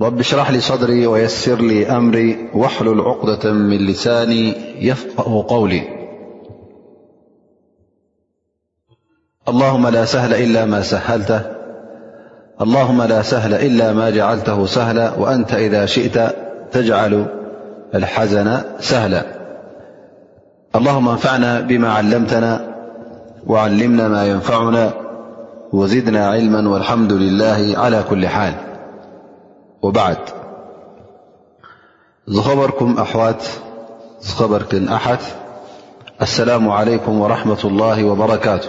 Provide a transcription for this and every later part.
رباشرح لي صدري ويسر لي أمري واحلل عقدة من لساني يفقه قولي اللهم لا سهل إلا ما سهلته اللهم لا سهل إلا ما جعلته سهلا وأنت إذا شئت تجعل الحزن سهلا اللهم انفعنا بما علمتنا وعلمنا ما ينفعنا وزدنا علما والحمد لله على كل حال وبعد زخبركم أحوات خبرك أح السلام عليكم ورحمة الله وبركاته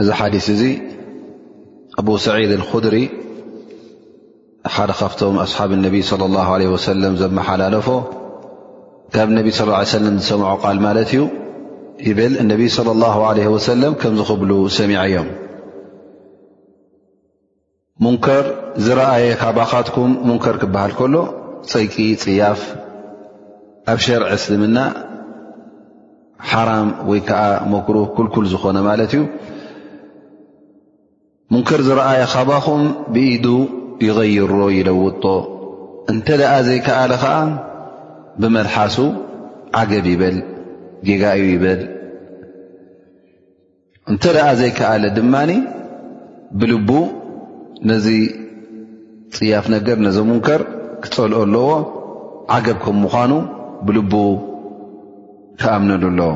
እዚ ሓዲስ እዚ ኣቡ ሰዒድ ኣልኩድሪ ሓደ ካብቶም ኣስሓብ ነቢ ለ ላ ለ ወሰለም ዘመሓላለፎ ካብ ነቢ ስ ሰለም ዝሰምዖ ቃል ማለት እዩ ይብል እነቢይ ለ ላ ለ ወሰለም ከምዚ ክብሉ ሰሚዐ እዮም ሙንከር ዝረኣየ ካባኻትኩም ሙንከር ክበሃል ከሎ ፀይቂ ፅያፍ ኣብ ሸርዒ እስልምና ሓራም ወይ ከዓ መክሩ ኩልኩል ዝኾነ ማለት እዩ ሙንከር ዝረኣየ ካባኹም ብኢዱ ይغይሮ ይለውጦ እንተ ደኣ ዘይከኣለ ኸዓ ብመልሓሱ ዓገብ ይበል ጌጋ እዩ ይበል እንተ ደኣ ዘይከኣለ ድማ ብልቡ ነዚ ፅያፍ ነገር ነዘ ሙንከር ክፀልኦ ኣለዎ ዓገብ ከም ምዃኑ ብልቡ ክኣምነሉ ኣለዎ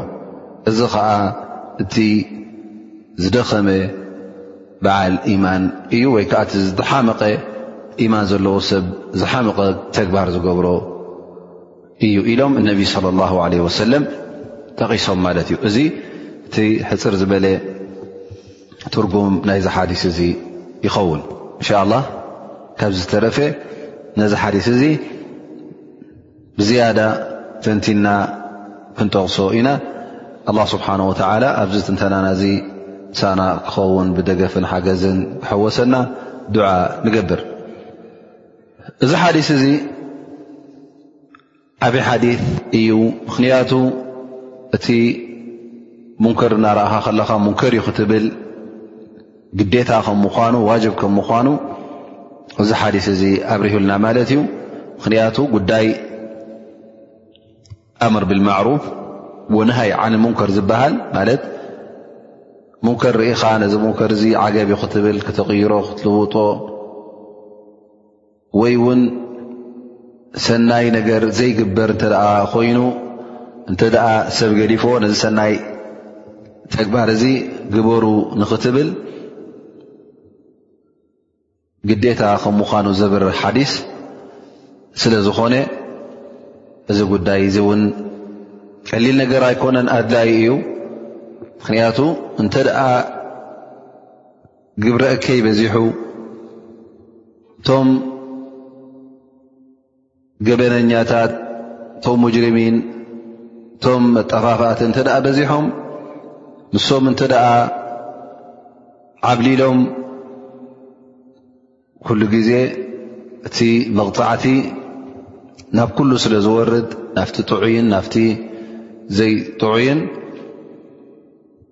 እዚ ከዓ እቲ ዝደኸመ በዓል ኢማን እዩ ወይ ከዓ እቲ ዝሓመቐ ኢማን ዘለዎ ሰብ ዝሓመቐ ተግባር ዝገብሮ እዩ ኢሎም እነቢ صለ ላه ለ ወሰለም ጠቒሶም ማለት እዩ እዚ እቲ ሕፅር ዝበለ ትርጉም ናይዚ ሓዲስ እዚ ይኸውን እንሻ ላ ካብ ዝተረፈ ነዚ ሓዲስ እዚ ብዝያዳ ተንቲና ክንጠቕሶ ኢና ኣላ ስብሓን ወተላ ኣብዚ ትንተናና እዚ ሳና ክኸውን ብደገፍን ሓገዝን ክሐወሰና ድዓ ንገብር እዚ ሓዲስ እዚ ዓብ ሓዲ እዩ ምኽንያቱ እቲ ሙንከር እናረእኻ ከለኻ ሙንከር እዩ ክትብል ግዴታ ከም ምኳኑ ዋጅብ ከም ምኳኑ እዚ ሓዲስ እዚ ኣብሪሁልና ማለት እዩ ምኽንያቱ ጉዳይ ኣምር ብልማዕሩፍ ወነሃይ ዓን ሙንከር ዝበሃል ማለት ሙንከር ርኢኻ ነዚ ሙንከር እዚ ዓገብ ዩ ክትብል ክተቕይሮ ክትልውጦ ወይ እውን ሰናይ ነገር ዘይግበር እንተ ኮይኑ እንተ ሰብ ገዲፎ ነዚ ሰናይ ተግባር እዚ ግበሩ ንኽትብል ግዴታ ከም ምዃኑ ዝብር ሓዲስ ስለ ዝኾነ እዚ ጉዳይ እዚ እውን ቀሊል ነገር ኣይኮነን ኣድላይ እዩ ምኽንያቱ እንተ ደኣ ግብረ እከይ በዚሑ እቶም ገበነኛታት እቶም ሙጅርሚን እቶም መጠፋፋእቲ እንተ በዚሖም ንሶም እንተ ዓብሊሎም ኩሉ ግዜ እቲ መቕፃዕቲ ናብ ኩሉ ስለ ዝወርድ ናፍቲ ጥዑይን ናፍቲ ዘይጥዑይን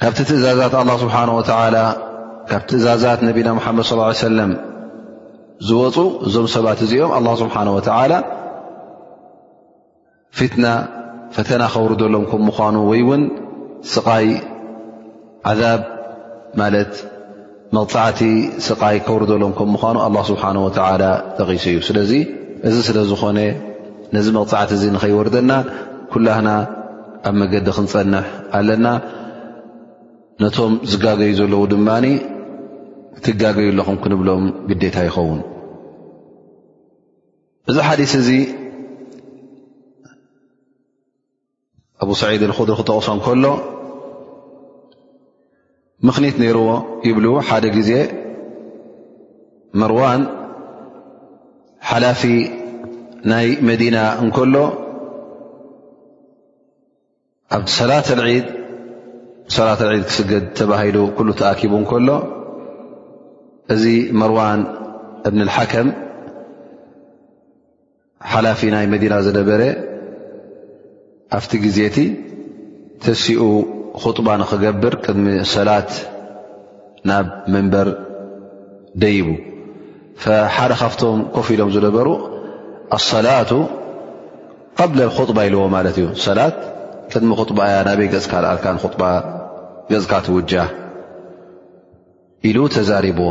ካብቲ ትእዛዛት ኣላ ስብሓን ወተላ ካብ ትእዛዛት ነቢና ሙሓመድ ስ ሰለም ዝወፁ እዞም ሰባት እዚኦም ኣላ ስብሓን ወተላ ፊትና ፈተና ከውርደሎም ከም ምኳኑ ወይ እውን ስቓይ ዓዛብ ማለት መቕፃዕቲ ስቓይ ከውርደሎም ከም ምዃኑ ኣላ ስብሓን ወተዓላ ጠቒሱ እዩ ስለዚ እዚ ስለ ዝኾነ ነዚ መቕፃዕቲ እዚ ንኸይወርደና ኩላህና ኣብ መገዲ ክንፀንሕ ኣለና ነቶም ዝጋገዩ ዘለዉ ድማ ትጋገዩ ኣለኹም ክንብሎም ግዴታ ይኸውን እዚ ሓዲስ እዚ ኣቡ ሰዒድ ልክድሪ ክጠቕሶ ከሎ ምኽኒት ነይርዎ ይብሉ ሓደ ግዜ መርዋን ሓላፊ ናይ መዲና እንከሎ ኣብቲ ሰላት ዒድ ሰላት ዒድ ክስገድ ተባሂሉ ኩሉ ተኣኪቡ እንከሎ እዚ መርዋን እብኒ ልሓከም ሓላፊ ናይ መዲና ዝነበረ ኣብቲ ግዜ እቲ ተሲኡ ኹጥባ ንኽገብር ቅድሚ ሰላት ናብ መንበር ደይቡ ሓደ ካብቶም ኮፍ ኢሎም ዝነበሩ ኣሰላቱ ቀብለ ኹጥባ ኢልዎ ማለት እዩ ሰላት ቅድሚ ኹጥባ እያ ናበይ ገፅካ ልኣልካ ንኹጥባ ገፅካ ትውጃ ኢሉ ተዛሪብዎ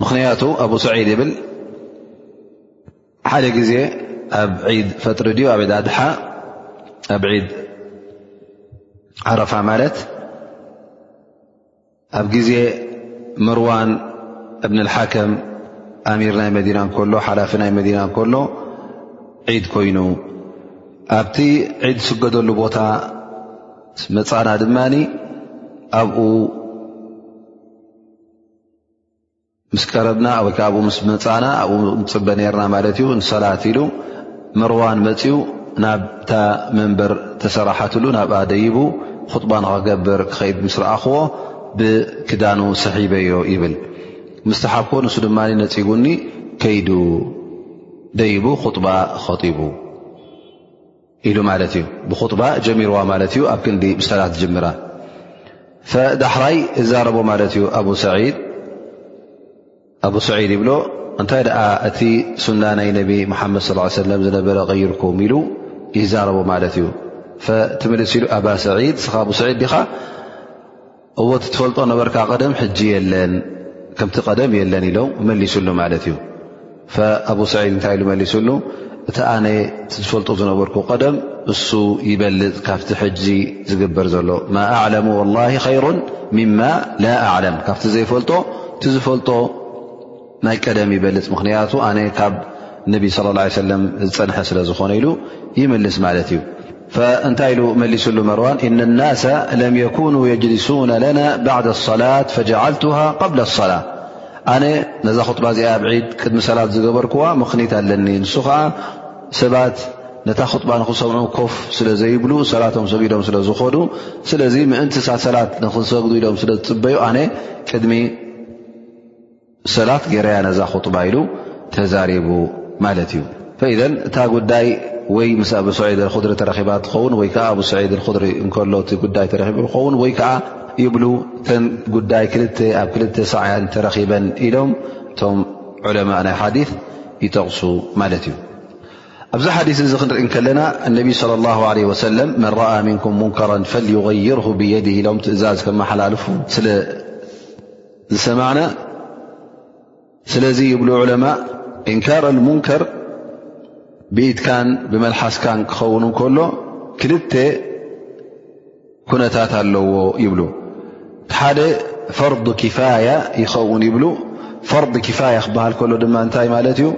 ምኽንያቱ ኣብ ሰዒድ ይብል ሓደ ግዜ ኣብ ዒድ ፈጥሪ ድዩ ኣብ ዒድ ኣድሓ ኣብ ዒድ ዓረፋ ማለት ኣብ ግዜ መርዋን እብኒ ልሓከም ኣሚር ናይ መዲና እንከሎ ሓላፊ ናይ መዲና እንከሎ ዒድ ኮይኑ ኣብቲ ዒድ ዝስገደሉ ቦታ መፃና ድማ ኣብኡ ምስ ቀረብና ወይ ከ ኣብኡ ምስ መፃእና ኣብኡ ንፅበ ነርና ማለት እዩ ንሰላት ኢሉ መርዋን መፅኡ ናብታ መንበር ተሰራሓትሉ ናብኣ ደይቡ ኹጥባ ንክገብር ክኸይድ ምስ ረኣኽዎ ብክዳኑ ሰሒበዮ ይብል ምስተሓብኮ ንሱ ድማ ነፂጉኒ ከይዱ ደይቡ ኹጥባ ኸጢቡ ኢሉ ማለት እዩ ብኹጥባ ጀሚርዋ ማለት እዩ ኣብ ክንዲ ብሰላት ዝጅምራ ፈዳሕራይ እዛረቦ ማለት እዩ ኣቡ ሰዒድ ኣቡ ሰዒድ ይብሎ እንታይ ደኣ እቲ ሱና ናይ ነቢ ሙሓመድ ስ ሰለም ዝነበረ ቀይርኩም ኢሉ ይዛረቦ ማለት እዩ ፈትምልስ ኢሉ ኣባ ሰዒድ ስኻ ኣቡ ሰዒድ ዲኻ እዎ እቲ ትፈልጦ ነበርካ ቀደም ሕጂ የለን ከምቲ ቀደም የለን ኢሎም መሊሱሉ ማለት እዩ ኣቡ ሰዒድ እንታይ ኢሉ መሊሱሉ እቲ ኣነ ዝፈልጡ ዝነበርኩ ቀደም እሱ ይበልፅ ካብቲ ሕጂ ዝግበር ዘሎ ማ ኣዕለሙ ወላ ኸይሩን ምማ ላ ኣዕለም ካብቲ ዘይፈልጦ እቲ ዝፈልጦ ናይ ቀደም ይበልፅ ምክንያቱ ኣነ ካብ ነቢ صለ ه ه ሰለም ዝፀንሐ ስለ ዝኾነ ኢሉ ይምልስ ማለት እዩ እንታይ ኢሉ መሊስሉ መርዋን እነ ናሰ ለም የኩኑ የጅልሱነ ለና ባዕድ ሰላት ፈጀዓልቱሃ قብለ ሰላ ኣነ ነዛ ክጥባ እዚኣ ኣብ ዒድ ቅድሚ ሰላት ዝገበርክዋ ምኽኒት ኣለኒ ንሱ ከዓ ሰባት ነታ ክጥባ ንክሰምዑ ኮፍ ስለ ዘይብሉ ሰላቶም ሰጊዶም ስለ ዝኾኑ ስለዚ ምእንቲሳ ሰላት ንክሰግዱ ኢሎም ስለ ዝፅበዩ ኣነ ቅድሚ ሰላት ገረያ ነዛ ክጡባ ኢሉ ተዛሪቡ ማለት እዩ ፈኢዘ እታ ጉዳይ ወይ ምስ ኣብ ሰዒድ ኣልክድሪ ተረኪባ ትኸውን ወይ ከዓ ኣብ ሰዒድ ኣልክድሪ እንከሎ እቲ ጉዳይ ተረኪቡ ትኸውን ወይ ከዓ ይብሉ ተን ጉዳይ ክል ኣብ ክልተ ሳዕያን ተረኪበን ኢሎም እቶም ዑለማ ናይ ሓዲት ይጠቕሱ ማለት እዩ ኣብዚ ሓዲስ እዚ ክንርኢ ከለና እነቢ ለ ላ ለ ወሰለም መን ረኣ ምንኩም ሙንከረን ፈልዩغይር ብየድ ኢሎም ትእዛዝ ከመሓላልፉ ስለ ዝሰማዕና ስለዚ ይብሉ ዑለማእ እንካር ኣልሙንከር ብኢድካን ብመልሓስካን ክኸውን ከሎ ክልተ ኩነታት ኣለዎ ይብሉ ሓደ ፈርድ ክፋያ ይኸውን ይብሉ ፈርድ ክፋያ ክበሃል ከሎ ድማ እንታይ ማለት እዩ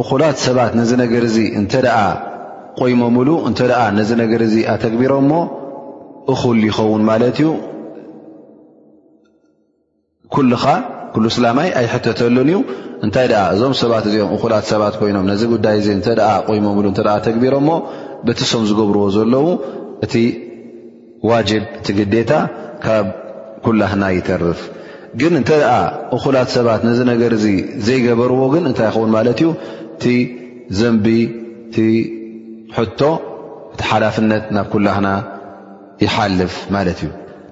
እኹላት ሰባት ነዚ ነገር እዚ እንተ ደኣ ቆይሞምሉ እንተ ደኣ ነዚ ነገር እዚ ኣተግቢሮምሞ እኹል ይኸውን ማለት እዩ ኩልኻ ኩሉ እስላማይ ኣይሕተተሉን እዩ እንታይ ደኣ እዞም ሰባት እዚኦም እኹላት ሰባት ኮይኖም ነዚ ጉዳይ እዚ እንተ ቆይሞምሉ እተ ተግቢሮሞ በቲ ሶም ዝገብርዎ ዘለዉ እቲ ዋጅብ እቲ ግዴታ ካብ ኩላህና ይተርፍ ግን እንተ እኹላት ሰባት ነዚ ነገር እዚ ዘይገበርዎ ግን እንታይ ይኸውን ማለት እዩ እቲ ዘንቢ እቲ ሕቶ እቲ ሓላፍነት ናብ ኩላህና ይሓልፍ ማለት እዩ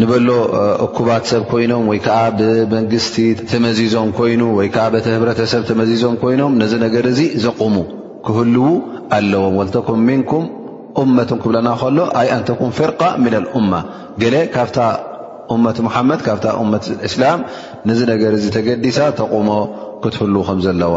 ንበሎ እኩባት ሰብ ኮይኖም ወይ ከዓ ብመንግስቲ ተመዚዞም ኮይኑ ወይ ከዓ በቲ ህብረተሰብ ተመዚዞም ኮይኖም ነዚ ነገር እዚ ዘቑሙ ክህልዉ ኣለዎም ወልተኩም ምንኩም እመትን ክብለና ከሎ ኣይ ኣንተኩም ፍርቃ ምና ልእማ ገለ ካብታ እመት ሙሓመድ ካብታ እመት እስላም ነዚ ነገር እዚ ተገዲሳ ተቑሞ ክትህልዉ ከም ዘለዋ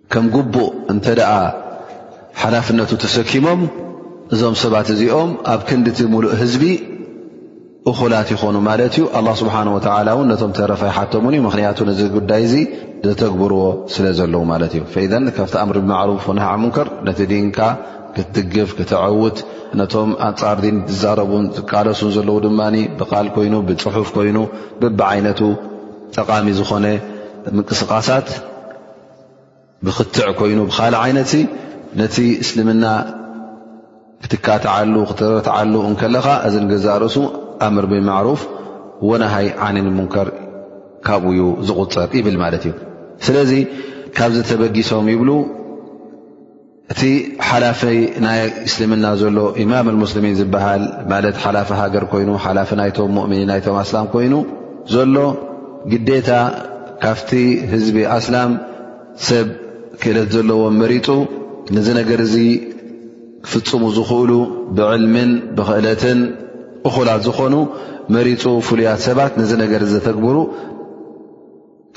ከም ግቡእ እንተ ደኣ ሓላፍነቱ ተሰኪሞም እዞም ሰባት እዚኦም ኣብ ክንዲቲ ሙሉእ ህዝቢ እኹላት ይኾኑ ማለት እዩ ኣላ ስብሓን ወተላ እውን ነቶም ተረፋ ይሓተሙን እዩ ምኽንያቱ ነዚ ጉዳይ እዙ ዘተግብርዎ ስለ ዘለዉ ማለት እዩ ፈኢዘን ካብቲ ኣምሪ ብማዕሩፍ ናሃ ሙንከር ነቲ ዲንካ ክትድግፍ ክተዐውት ነቶም ኣንፃር ዲን ዝዛረቡን ዝቃለሱን ዘለዉ ድማ ብቃል ኮይኑ ብፅሑፍ ኮይኑ ብብዓይነቱ ጠቓሚ ዝኾነ ምንቅስቓሳት ብክትዕ ኮይኑ ብካልእ ዓይነት ነቲ እስልምና ክትካትዓሉ ክትረትዓሉ እንከለኻ እዚ ገዛ ርእሱ ኣምር ብማዕሩፍ ወናሃይ ዓንን ሙንከር ካብኡ ዩ ዝቁፀር ይብል ማለት እዩ ስለዚ ካብዚ ተበጊሶም ይብሉ እቲ ሓላፊ ናይ እስልምና ዘሎ ኢማም ሙስልሚን ዝበሃል ማለት ሓላፊ ሃገር ኮይኑ ሓላፊ ናይቶም ሙእምኒን ናይቶም ኣስላም ኮይኑ ዘሎ ግዴታ ካብቲ ህዝቢ ኣስላም ሰብ ክእለት ዘለዎ መሪጡ ንዚ ነገር እዚ ክፍፅሙ ዝኽእሉ ብዕልምን ብክእለትን እኹላት ዝኾኑ መሪፁ ፍሉያት ሰባት ነዚ ነገር ዘተግብሩ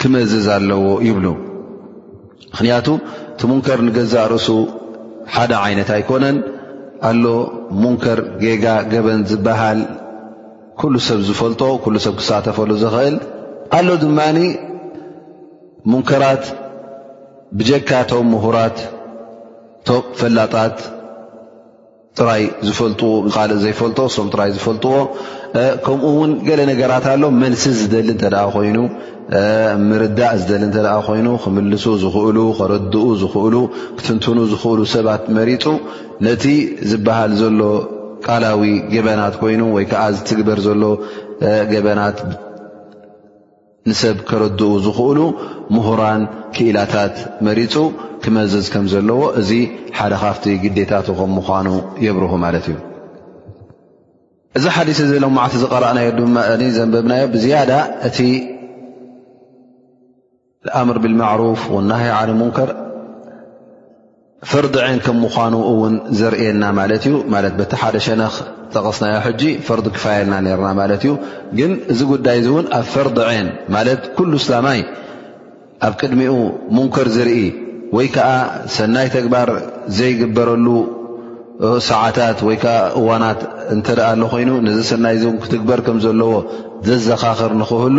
ክመዝዝ ኣለዎ ይብሉ ምኽንያቱ እቲ ሙንከር ንገዛእ ርእሱ ሓደ ዓይነት ኣይኮነን ኣሎ ሙንከር ጌጋ ገበን ዝበሃል ኩሉ ሰብ ዝፈልጦ ኩሉ ሰብ ክሳተፈሉ ዝኽእል ኣሎ ድማ ሙንከራት ብጀካቶም ምሁራት ፈላጣት ጥራይ ዝፈልጥዎ ካልእ ዘይፈልጦ ሶም ጥራይ ዝፈልጥዎ ከምኡ ውን ገለ ነገራት ኣሎ መልሲ ዝደሊ እተ ኮይኑ ምርዳእ ዝደሊ እተ ኮይኑ ክምልሱ ዝኽእሉ ከረድኡ ዝኽእሉ ክትንትኑ ዝኽእሉ ሰባት መሪፁ ነቲ ዝበሃል ዘሎ ቃላዊ ገበናት ኮይኑ ወይ ከዓ ዝትግበር ዘሎ ገበናት ንሰብ ከረድኡ ዝኽእሉ ምሁራን ክኢላታት መሪፁ ክመዝዝ ከም ዘለዎ እዚ ሓደ ካብቲ ግዴታቱ ከም ምዃኑ የብርሁ ማለት እዩ እዚ ሓዲስ እዚ ሎም መዓልቲ ዝቐረእናዮ ድማ ዘንበብናዮ ብዝያዳ እቲ ኣምር ብልማዕሩፍ ወናሃይ ዓን ሙንከር ፈርዲ ዓይን ከም ምኳኑ እውን ዘርእየና ማለት እዩ ማለት በቲ ሓደ ሸነኽ ጠቐስናዮ ሕጂ ፈርዲ ክፋየልና ነርና ማለት እዩ ግን እዚ ጉዳይ እዚ እውን ኣብ ፈርዲ ዓይን ማለት ኩሉ እስላማይ ኣብ ቅድሚኡ ሙንከር ዝርኢ ወይ ከዓ ሰናይ ተግባር ዘይግበረሉ ሰዓታት ወይ ከዓ እዋናት እንተደኣ ኣሎ ኮይኑ ነዚ ሰናይ እ ክትግበር ከም ዘለዎ ዘዘኻኽር ንክህሉ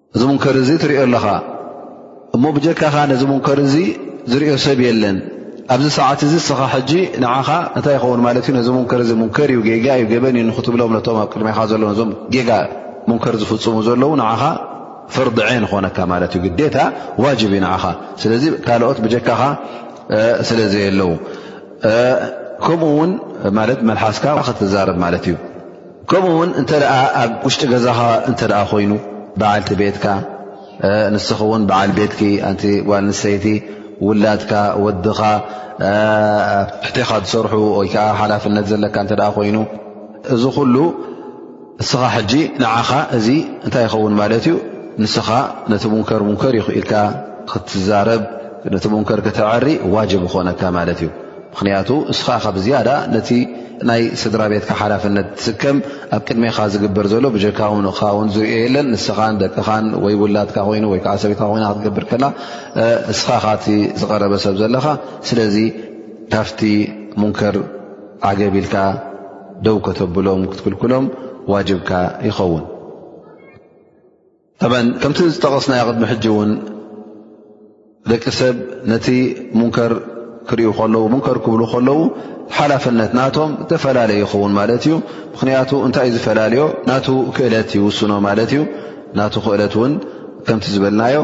እዚ ሙንከር እዚ ትሪኦ ኣለኻ እሞ ብጀካኻ ነዚ ሙንከር እዚ ዝሪኦ ሰብ የለን ኣብዚ ሰዓት እዚ እስኻ ሕጂ ንዓኻ እንታይ ይኸውን ማለት እዩ ነዚ ሙንከር እዚ ሙንከር እዩ ጌጋ እዩ ገበን እዩ ንክትብሎም ነቶም ኣብ ቅድሜኻ ዘለዉ ነዞም ጌጋ ሙንከር ዝፍፅሙ ዘለዉ ንዓኻ ፍርዲ ዓይን ኾነካ ማለት እዩ ግዴታ ዋጅብ እዩ ንዓኻ ስለዚ ካልኦት ብጀካኻ ስለ ዘየለዉ ከምኡ እውን ማለት መልሓስካ ክትዛረብ ማለት እዩ ከምኡ እውን እንተ ኣብ ውሽጢ ገዛኻ እንተ ኮይኑ በዓልቲ ቤትካ ንስኽ እውን በዓል ቤትኪ ኣንቲ ጓል ንሰይቲ ውላድካ ወድኻ ትሕቴኻ ዝሰርሑ ወይ ከዓ ሓላፍነት ዘለካ እንተ ኮይኑ እዚ ኩሉ እስኻ ሕጂ ንዓኻ እዚ እንታይ ይኸውን ማለት እዩ ንስኻ ነቲ ሙንከር ሙንከር ይኽኢልካ ክትዛረብ ነቲ ሙንከር ከተዐሪ ዋጅብ ይኮነካ ማለት እዩ ምኽንያቱ እስኻ ካብ ዝያዳ ነቲ ናይ ስድራ ቤትካ ሓላፍነት ትስከም ኣብ ቅድሜኻ ዝግበር ዘሎ ብጀካካ ውን ዝርኦ የለን ንስኻን ደቅኻን ወይ ውላድካ ኮይኑ ወይ ከዓ ሰብትካ ኮይና ክትገብር ከላ እስኻ ካቲ ዝቀረበ ሰብ ዘለኻ ስለዚ ካብቲ ሙንከር ዓገብ ኢልካ ደው ከተብሎም ክትክልኩሎም ዋጅብካ ይኸውን ጠብዓን ከምቲ ዝጠቐስናዮ ቅድሚ ሕጂ እውን ደቂ ሰብ ነቲ ሙንከር ክሪኡ ከለዉ ሙንከር ክብሉ ከለዉ ሓላፍነት ናቶም ዝተፈላለየ ይኸውን ማለት እዩ ምክንያቱ እንታይ እዩ ዝፈላለዮ ናቱ ክእለት ይውስኖ ማለት እዩ ናቱ ክእለት እውን ከምቲ ዝበልናዮ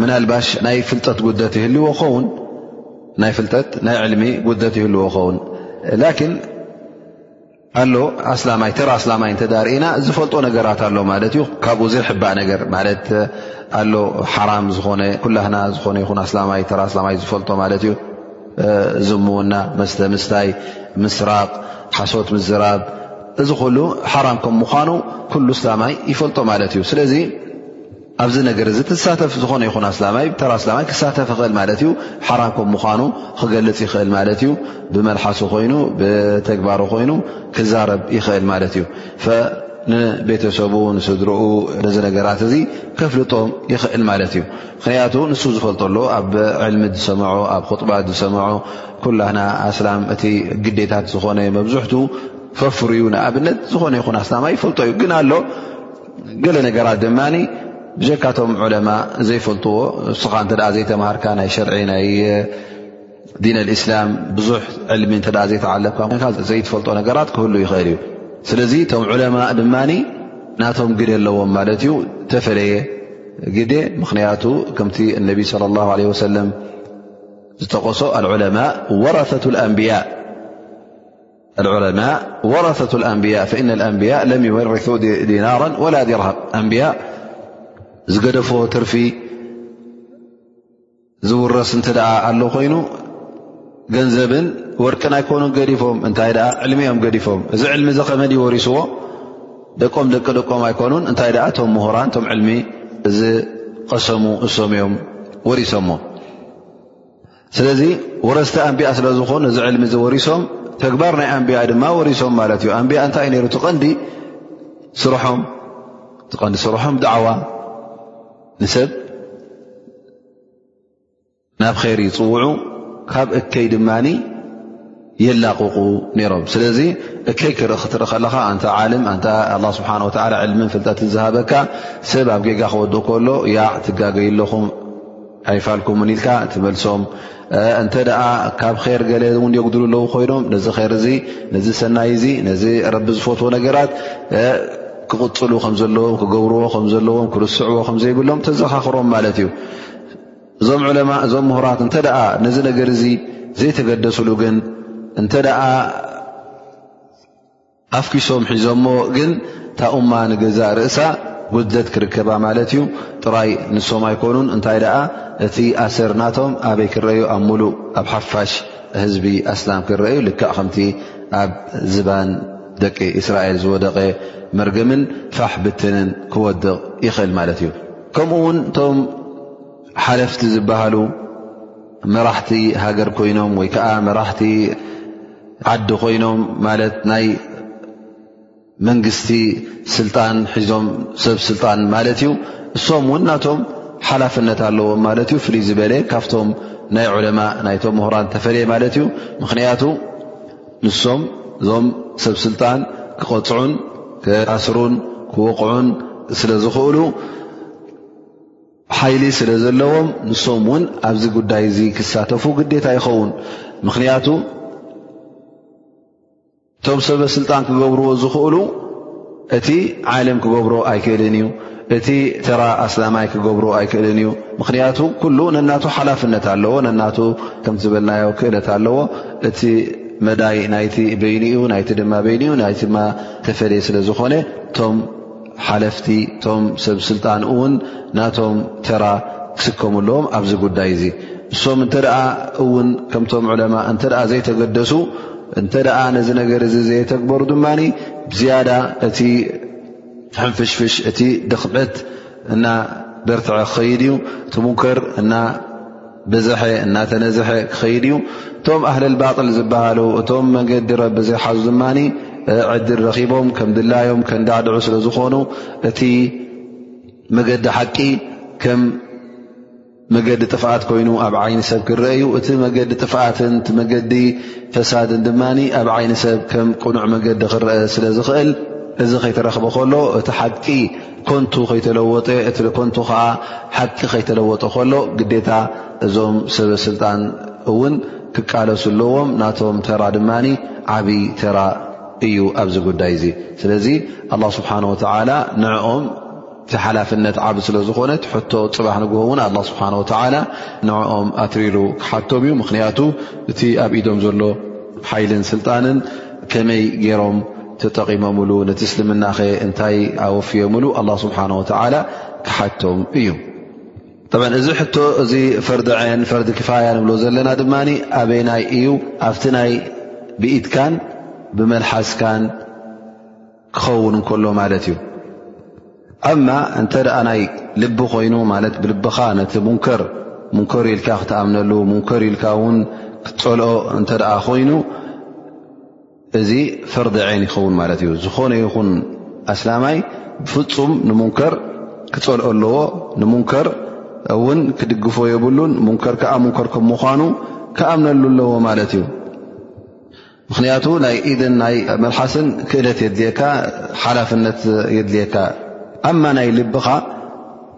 ምናልባሽ ናይ ፍልጠት ጉደት ይህልዎ ኸውን ናይ ፍልጠት ናይ ዕልሚ ጉደት ይህልዎ ኸውን ላኪን ኣሎ ኣስላማይ ተራ ኣስላማይ እንተ ርእና ዝፈልጦ ነገራት ኣሎ ማለት እዩ ካብኡ ዘይሕባእ ነገር ማለት ኣሎ ሓራም ዝኾነ ኩላህና ዝኾነ ይኹን ኣስላማይ ተራ ኣስላማይ ዝፈልጦ ማለት እዩ ዝሙውና መስተ ምስታይ ምስራቕ ሓሶት ምዝራብ እዚ ኩሉ ሓራም ከም ምዃኑ ኩሉ ኣስላማይ ይፈልጦ ማለት እዩ ስለዚ ኣብዚ ነገር እዚ ትሳተፍ ዝኾነ ይኹን ኣስላማይ ተራ ኣስላማይ ክሳተፍ ይኽእል ማለት እዩ ሓራም ከም ምዃኑ ክገልፅ ይኽእል ማለት እዩ ብመልሓሱ ኮይኑ ብተግባሩ ኮይኑ ክዛረብ ይኽእል ማለት እዩ ንቤተሰቡ ንስድርኡ ነዚ ነገራት እዚ ከፍልጦም ይኽእል ማለት እዩ ምክንያቱ ንሱ ዝፈልጦ ኣሎ ኣብ ዕልሚ ዝሰምዖ ኣብ ክጥባ ዝሰምዖ ኩላና ኣስላም እቲ ግዴታት ዝኾነ መብዝሕቱ ፈፍርዩ ንኣብነት ዝኾነ ይኹን ኣስላማ ይፈልጦ እዩ ግን ኣሎ ገለ ነገራት ድማ ብጀካቶም ዑለማ ዘይፈልጥዎ እስኻ እተ ዘይተምሃርካ ናይ ሸርዒ ናይ ዲን ኣልእስላም ብዙሕ ዕልሚ እተ ዘይተዓለምካ ኮንካ ዘይትፈልጦ ነገራት ክህሉ ይኽእል እዩ ስለዚ እቶም ዑለማ ድማ ናቶም ግደ ኣለዎም ማለት እዩ ተፈለየ ግደ ምኽንያቱ ከምቲ እነቢ ለ ላ ለ ወሰለም ዝጠቀሶ ኣልዑለማ ወረፈቱ ኣንብያ ዑለማء ወረثة ኣንብያ እነ ኣንብያ ለም ይወርث ዲናራ ወላ ድርሃም ኣንብያ ዝገደፎ ትርፊ ዝውረስ እንተ ኣሎ ኮይኑ ገንዘብን ወርቅን ኣይኮኑ ገዲፎም እንታይ ኣ ዕልሚ እዮም ገዲፎም እዚ ዕልሚ ዚ ከመን ይወሪስዎ ደቆም ደቂ ደቆም ኣይኮኑን እንታይ ኣ እቶም ምሁራን እቶም ዕልሚ ዝቀሰሙ እሶም እዮም ወሪሶሞ ስለዚ ወረስቲ ኣንቢያ ስለ ዝኾኑ እዚ ዕልሚ እዚ ወሪሶም ተግባር ናይ ኣንቢያ ድማ ወሪሶም ማለት እዩ ኣንቢያ እንታይ ዩ ነሩ ትቐንዲ ስርሖም ትቐንዲ ስርሖም ዳዕዋ ንሰብ ናብ ኸይር ይፅውዑ ካብ እከይ ድማኒ የላቕቑ ነይሮም ስለዚ እከይ ክርኢ ክትርኢ ከለኻ ኣንታ ዓልም ኣንታ ኣላ ስብሓን ወተላ ዕልምን ፍልጠትን ዝሃበካ ሰብ ኣብ ጌጋ ክወድእ ከሎ ያ ትጋገይ ኣለኹም ኣይፋልኩምን ኢልካ ትመልሶም እንተ ደኣ ካብ ኼር ገለ እውን የጉድሉ ኣለዉ ኮይኖም ነዚ ር እዚ ነዚ ሰናይ እዚ ነዚ ረቢ ዝፈትዎ ነገራት ክቕፅሉ ከም ዘለዎም ክገብርዎ ከም ዘለዎም ክርስዕዎ ከም ዘይብሎም ተዘኻኽሮም ማለት እዩ እዞም ዑለማ እዞም ምሁራት እንተ ደኣ ነዚ ነገር እዚ ዘይተገደስሉ ግን እንተ ደኣ ኣፍኪሶም ሒዞሞ ግን እታ እማ ንገዛእ ርእሳ ጉድለት ክርከባ ማለት እዩ ጥራይ ንሶም ኣይኮኑን እንታይ ደኣ እቲ ኣሰር ናቶም ኣበይ ክረአዩ ኣብ ሙሉእ ኣብ ሓፋሽ ህዝቢ ኣስላም ክረአዩ ልካዕ ከምቲ ኣብ ዝባን ደቂ እስራኤል ዝወደቐ መርገምን ፋሕ ብትንን ክወድቕ ይኽእል ማለት እዩ ከምኡ ውን እቶም ሓለፍቲ ዝበሃሉ መራሕቲ ሃገር ኮይኖም ወይ ከዓ መራሕቲ ዓዲ ኮይኖም ማለት ናይ መንግስቲ ስልጣን ሒዞም ሰብ ስልጣን ማለት እዩ እሶም ውን ናቶም ሓላፍነት ኣለዎም ማለት እዩ ፍልይ ዝበለ ካብቶም ናይ ዑለማ ናይቶም ምሁራን ተፈለየ ማለት እዩ ምክንያቱ ንሶም እዞም ሰብ ስልጣን ክቐፅዑን ክኣስሩን ክወቕዑን ስለ ዝኽእሉ ሓይሊ ስለ ዘለዎም ንሶም እውን ኣብዚ ጉዳይ እዚ ክሳተፉ ግዴታ ይኸውን። ምኽንያቱ እቶም ሰበ ስልጣን ክገብርዎ ዝኽእሉ እቲ ዓልም ክገብሮ ኣይክእልን እዩ እቲ ተራ ኣስላማይ ክገብሩ ኣይክእልን እዩ ምኽንያቱ ኩሉ ነናቱ ሓላፍነት ኣለዎ ነናቱ ከም ዝበልናዮ ክእለት ኣለዎ እቲ መዳይ ናይቲ በይኒ እዩ ናይቲ ድማ በይኒ እዩ ናይቲ ድማ ተፈለየ ስለ ዝኾነ እቶም ሓለፍቲ እቶም ሰብ ስልጣን እውን ናቶም ተራ ክስከሙ ኣለዎም ኣብዚ ጉዳይ እዚ እሶም እንተ እውን ከምቶም ዕለማ እንተ ዘይተገደሱ እንተ ነዚ ነገር እዚ ዘየተግበሩ ድማ ዝያዳ እቲ ሕንፍሽፍሽ እቲ ድኽመት እና በርትዐ ክኸይድ እዩ እቲ ሙንከር እና ብዝሐ እናተነዝሐ ክኸይድ እዩ እቶም ኣህለልባጥል ዝበሃሉ እቶም መንገዲ ረቢ ዘይሓዙ ድማ ዕድል ረኺቦም ከም ድላዮም ከንዳዕድዑ ስለ ዝኾኑ እቲ መገዲ ሓቂ ከም መገዲ ጥፍኣት ኮይኑ ኣብ ዓይኒ ሰብ ክረአ እዩ እቲ መገዲ ጥፍኣትን ቲ መገዲ ፈሳድን ድማ ኣብ ዓይኒ ሰብ ከም ቅኑዕ መገዲ ክረአ ስለ ዝኽእል እዚ ከይተረኽበ ከሎ እቲ ሓቂ ኮንቱ ከይተለወጠ እቲ ኮንቱ ከዓ ሓቂ ከይተለወጠ ከሎ ግዴታ እዞም ሰበስልጣን እውን ክቃለሱ ኣለዎም ናቶም ተራ ድማ ዓብይ ተራ እዩ ኣብዚ ጉዳይ እዚ ስለዚ ኣላ ስብሓን ወተዓላ ንዕኦም ሓላፍነት ዓብ ስለ ዝኾነት ሕቶ ፅባሕ ንግሆ እውን ኣላ ስብሓን ወተላ ንዕኦም ኣትሪሩ ክሓቶም እዩ ምኽንያቱ እቲ ኣብ ኢዶም ዘሎ ሓይልን ስልጣንን ከመይ ገይሮም ተጠቒሞምሉ ነቲ እስልምናኸ እንታይ ኣወፍዮምሉ ኣላ ስብሓን ወተላ ክሓቶም እዩ ጠ እዚ ሕቶ እዚ ፈርዲ ዐን ፈርዲ ክፋያ ንብሎ ዘለና ድማ ኣበይናይ እዩ ኣብቲ ናይ ብኢድካን ብመልሓስካን ክኸውን እንከሎ ማለት እዩ ኣማ እንተ ናይ ልቢ ኮይኑ ማለት ብልብኻ ነቲ ሙንከር ሙንከር ኢልካ ክትኣምነሉ ሙንከር ኢልካ ውን ክትፀልኦ እንተ ኮይኑ እዚ ፈርዲ ዓይን ይኸውን ማለት እዩ ዝኾነ ይኹን ኣስላማይ ብፍፁም ንሙንከር ክፀልኦ ኣለዎ ንሙንከር እውን ክድግፎ የብሉን ሙንከር ከዓ ሙንከር ከም ምኳኑ ክኣምነሉ ኣለዎ ማለት እዩ ምክንያቱ ናይ ኢድን ናይ መልሓስን ክእለት የድልየካ ሓላፍነት የድልየካ ኣማ ናይ ልብኻ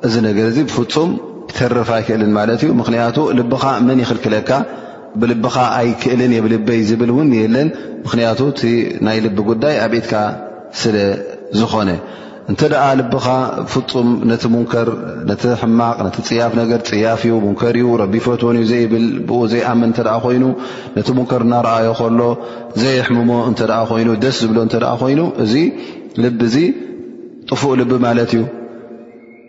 እዚ ነገር እዚ ብፍፁም ክተርፍ ኣይክእልን ማለት እዩ ምክንያቱ ልብኻ መን ይኽልክለካ ብልብኻ ኣይክእልን የብልበይ ዝብል እውን የለን ምክንያቱ እቲ ናይ ልቢ ጉዳይ ኣብ ኢትካ ስለ ዝኾነ እንተ ደኣ ልብኻ ፍጹም ነቲ ሙንከር ነቲ ሕማቕ ነቲ ፅያፍ ነገር ፅያፍ እዩ ሙንከር እዩ ረቢ ፈትዎን እዩ ዘይብል ብኡ ዘይኣምን እተ ኮይኑ ነቲ ሙንከር እናረኣዮ ከሎ ዘየሕምሞ እንተ ኮይኑ ደስ ዝብሎ እንተ ኮይኑ እዚ ልቢ እዚ ጥፉእ ልቢ ማለት እዩ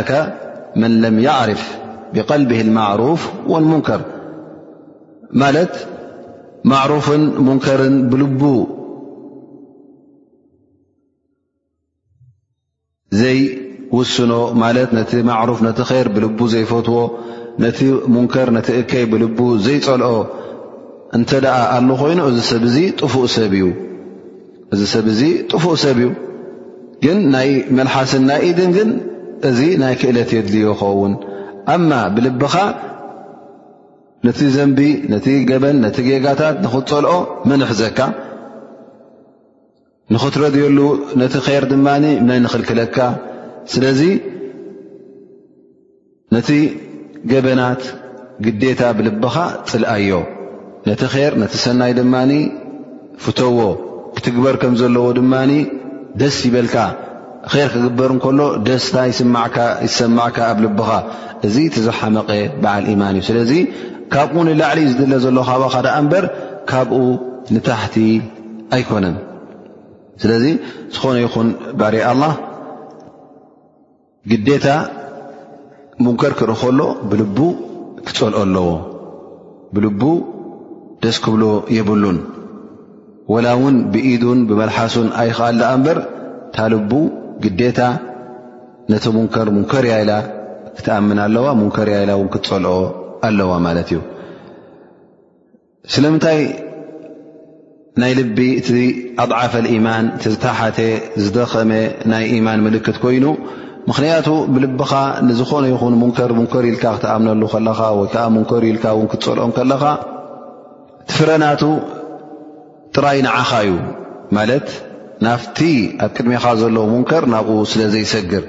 لك من لم يعرف بقلبه المعروف والمنكر معروف منكر بلب ዘይውስኖ ማለት ነቲ ማዕሩፍ ነቲ ር ብልቡ ዘይፈትዎ ነቲ ሙንከር ነቲ እከይ ብልቡ ዘይፀልኦ እንተ ደኣ ኣሉ ኮይኑ እዚ ሰብ እዚ ጥፉእ ሰብ እዩ እዚ ሰብ እዚ ጥፉእ ሰብ እዩ ግን ናይ መልሓስን ናይ ኢድን ግን እዚ ናይ ክእለት የድልዮ ኸውን ኣማ ብልብኻ ነቲ ዘንቢ ነቲ ገበን ነቲ ጌጋታት ንኽትፀልኦ መን እሕዘካ ንኽትረድየሉ ነቲ ር ድማ መን ኽልክለካ ስለዚ ነቲ ገበናት ግዴታ ብልብኻ ፅልኣዮ ነቲ ር ነቲ ሰናይ ድማ ፍተዎ ክትግበር ከም ዘለዎ ድማ ደስ ይበልካ ር ክግበር እንከሎ ደስታ ይሰማዕካ ኣብ ልብኻ እዚ ትዝሓመቐ በዓል ኢማን እዩ ስለዚ ካብኡ ንላዕሊ ዝድለ ዘሎ ካባኻ ደኣ እምበር ካብኡ ንታሕቲ ኣይኮነን ስለዚ ዝኾነ ይኹን ባር ኣላ ግዴታ ሙንከር ክርኢ ከሎ ብልቡ ክፀልኦ ኣለዎ ብልቡ ደስ ክብሎ የብሉን ወላ እውን ብኢዱን ብመልሓሱን ኣይክኣል ዳኣ እምበር እታ ልቡ ግዴታ ነቲ ሙንከር ሙንከር እያ ኢላ ክትኣምን ኣለዋ ሙንከር እያ ኢላ እውን ክትፀልኦ ኣለዋ ማለት እዩ ስለምንታይ ናይ ልቢ እቲ ኣضዓፈ ማን ዝተሓተ ዝደኸመ ናይ ኢማን ምልክት ኮይኑ ምኽንያቱ ብልብኻ ንዝኾነ ይኹን ሙንከር ሙንከር ኢልካ ክትኣምነሉ ከለኻ ወይ ከዓ ሙንከር ኢልካ ውን ክትፀልኦም ከለኻ ትፍረናቱ ጥራይ ንዓኻ እዩ ማለት ናፍቲ ኣብ ቅድሜኻ ዘሎ ሙንከር ናብኡ ስለ ዘይሰግር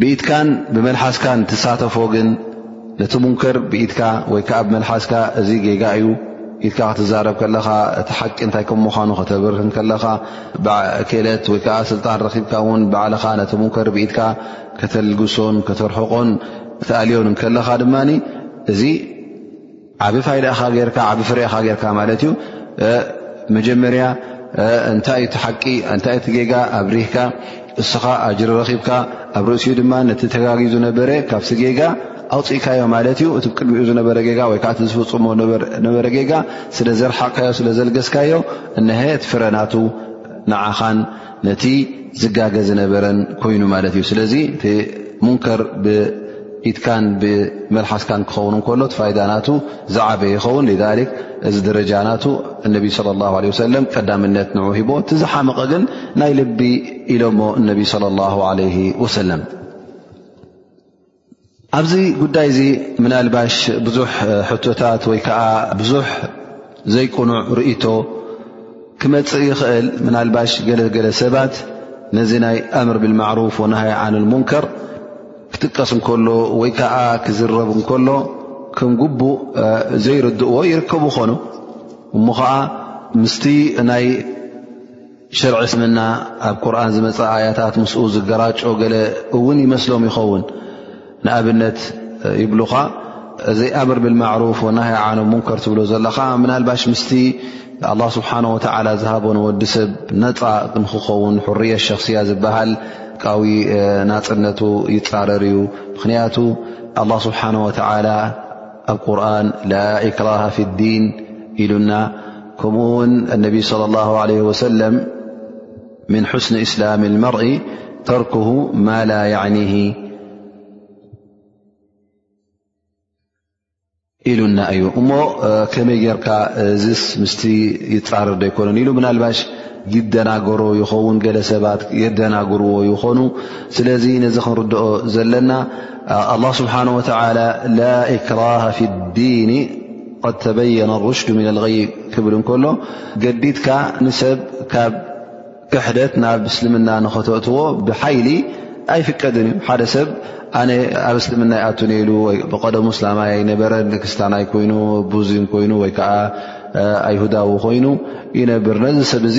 ብኢድካን ብመልሓስካን ትሳተፎ ግን ነቲ ሙንከር ብኢድካ ወይ ከዓ ብ መልሓስካ እዚ ጌጋ እዩ ኢድካ ክትዛረብ ከለኻ እቲ ሓቂ እንታይ ከም ምዃኑ ከተብርህን ከለኻ ክእለት ወይ ከዓ ስልጣን ረኪብካ ውን ባዕልኻ ነቲ ሙንከር ብኢድካ ከተልግሶን ከተርሕቆን ትኣልዮን ከለኻ ድማ እዚ ዓብ ፋይዳኻ ጌርካ ዓብ ፍሬኻ ጌርካ ማለት እዩ መጀመርያ እንታይ እቲ ሓቂ እንታይ እቲ ጌጋ ኣብሪህካ እስኻ ኣጅሪ ረኺብካ ኣብ ርእሲኡ ድማ ነቲ ተጋጊ ዝነበረ ካብቲ ጌጋ ኣውፅእካዮ ማለት እዩ እቲ ቅድሚኡ ዝነበረ ጌጋ ወይ ከዓ እቲ ዝፍፅሞ ነበረ ጌጋ ስለ ዘርሓቅካዮ ስለ ዘልገስካዮ እነሀ እቲ ፍረናቱ ንዓኻን ነቲ ዝጋገ ዝነበረን ኮይኑ ማለት እዩ ስለዚ እቲ ሙንከር ብኢትካን ብመልሓስካን ክኸውን ከሎ ፋይዳ ናቱ ዝዓበየ ይኸውን እዚ ደረጃ ናቱ እነቢ ለ ላ ለ ሰለም ቀዳምነት ንዑ ሂቦ እቲ ዝሓመቐ ግን ናይ ልቢ ኢሎሞ እነቢ ለ ላ ለ ወሰለም ኣብዚ ጉዳይ እዚ ምናልባሽ ብዙሕ ሕቶታት ወይ ከዓ ብዙሕ ዘይቅኑዕ ርእቶ ክመፅእ ይኽእል ምናልባሽ ገለገለ ሰባት ነዚ ናይ ኣምር ብልማዕሩፍ ወናሃይ ዓን ሙንከር ክጥቀስ እንከሎ ወይ ከዓ ክዝረብ እንከሎ ከም ግቡእ ዘይርድእዎ ይርከቡ ኾኑ እሞ ከዓ ምስቲ ናይ ሽርዒ እስምና ኣብ ቁርን ዝመፀ ኣያታት ምስኡ ዝገራጮ ገለ እውን ይመስሎም ይኸውን ንኣብነት ይብሉኻ እዚ ኣምር ብልማዕሩፍ ወናሃ ዓነ ሙንከር ትብሎ ዘለኻ ምናልባሽ ምስቲ ኣላ ስብሓን ወተዓላ ዝሃቦ ንወዲ ሰብ ነፃ ንክኸውን ሕርየ ሸክስያ ዝበሃል ቃዊ ናፅነቱ ይፃረር እዩ ምክንያቱ ኣላ ስብሓን ወተዓላ ኣብ ቁርን ላኢክራሃ ፊ ዲን ኢሉና ከምኡ ውን ነቢ صለ ላ ለ ወሰለም ምን ሑስኒ እስላም መርኢ ተርክሁ ማ ላ የዕኒ ኢሉና እዩ እሞ ከመይ ጌርካ እዚስ ምስቲ ይፃርር ዶይኮነን ኢሉ ምናልባሽ ይደናገሮ ይኸውን ገለ ሰባት የደናግርዎ ይኾኑ ስለዚ ነዚ ክንርድኦ ዘለና ኣላህ ስብሓን ወተላ ላእክራሃ ፊ ዲኒ ቐድ ተበየነ ሩሽዱ ምና ልይ ክብል እንከሎ ገዲድካ ንሰብ ካብ ክሕደት ናብ እስልምና ንኸተእትዎ ብሓይሊ ኣይፍቀድን እዩ ሓደ ሰብ ኣነ ኣብ እስልምና ይኣቱ ነኢሉ ወይ ብቀደሙ እስላማይ ኣይነበረ ክስታናይ ኮይኑ ቡዚን ኮይኑ ወይከዓ ኣይሁዳዊ ኮይኑ ይነብር ነዚ ሰብ እዚ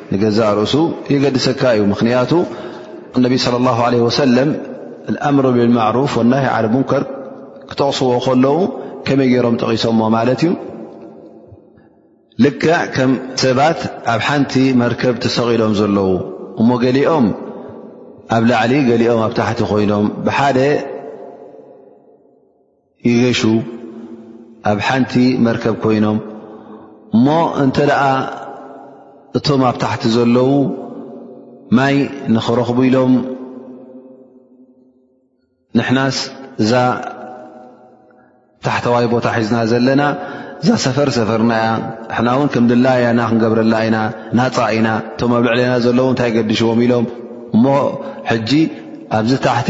ንገዛእ ርእሱ የገድሰካ እዩ ምኽንያቱ ነቢ صለ ላه ለ ወሰለም ኣምር ብልማዕሩፍ ወናሂ ዓል ሙንከር ክጠቕስዎ ከለዉ ከመይ ገይሮም ጠቒሶሞ ማለት እዩ ልክዕ ከም ሰባት ኣብ ሓንቲ መርከብ ተሰቒሎም ዘለዉ እሞ ገሊኦም ኣብ ላዕሊ ገሊኦም ኣብ ታሕቲ ኮይኖም ብሓደ ይገሹ ኣብ ሓንቲ መርከብ ኮይኖም እሞ እንተ ደኣ እቶም ኣብ ታሕቲ ዘለዉ ማይ ንኽረኽቡ ኢሎም ንሕናስ እዛ ታሕተዋይ ቦታ ሒዝና ዘለና እዛ ሰፈር ሰፈርና እያ ንሕና እውን ከም ድላያና ክንገብረላ ኢና ናፃ ኢና እቶም ኣብ ልዕለና ዘለዉ እንታይ ገድሽዎም ኢሎም እሞ ሕጂ ኣብዚ ታሕቲ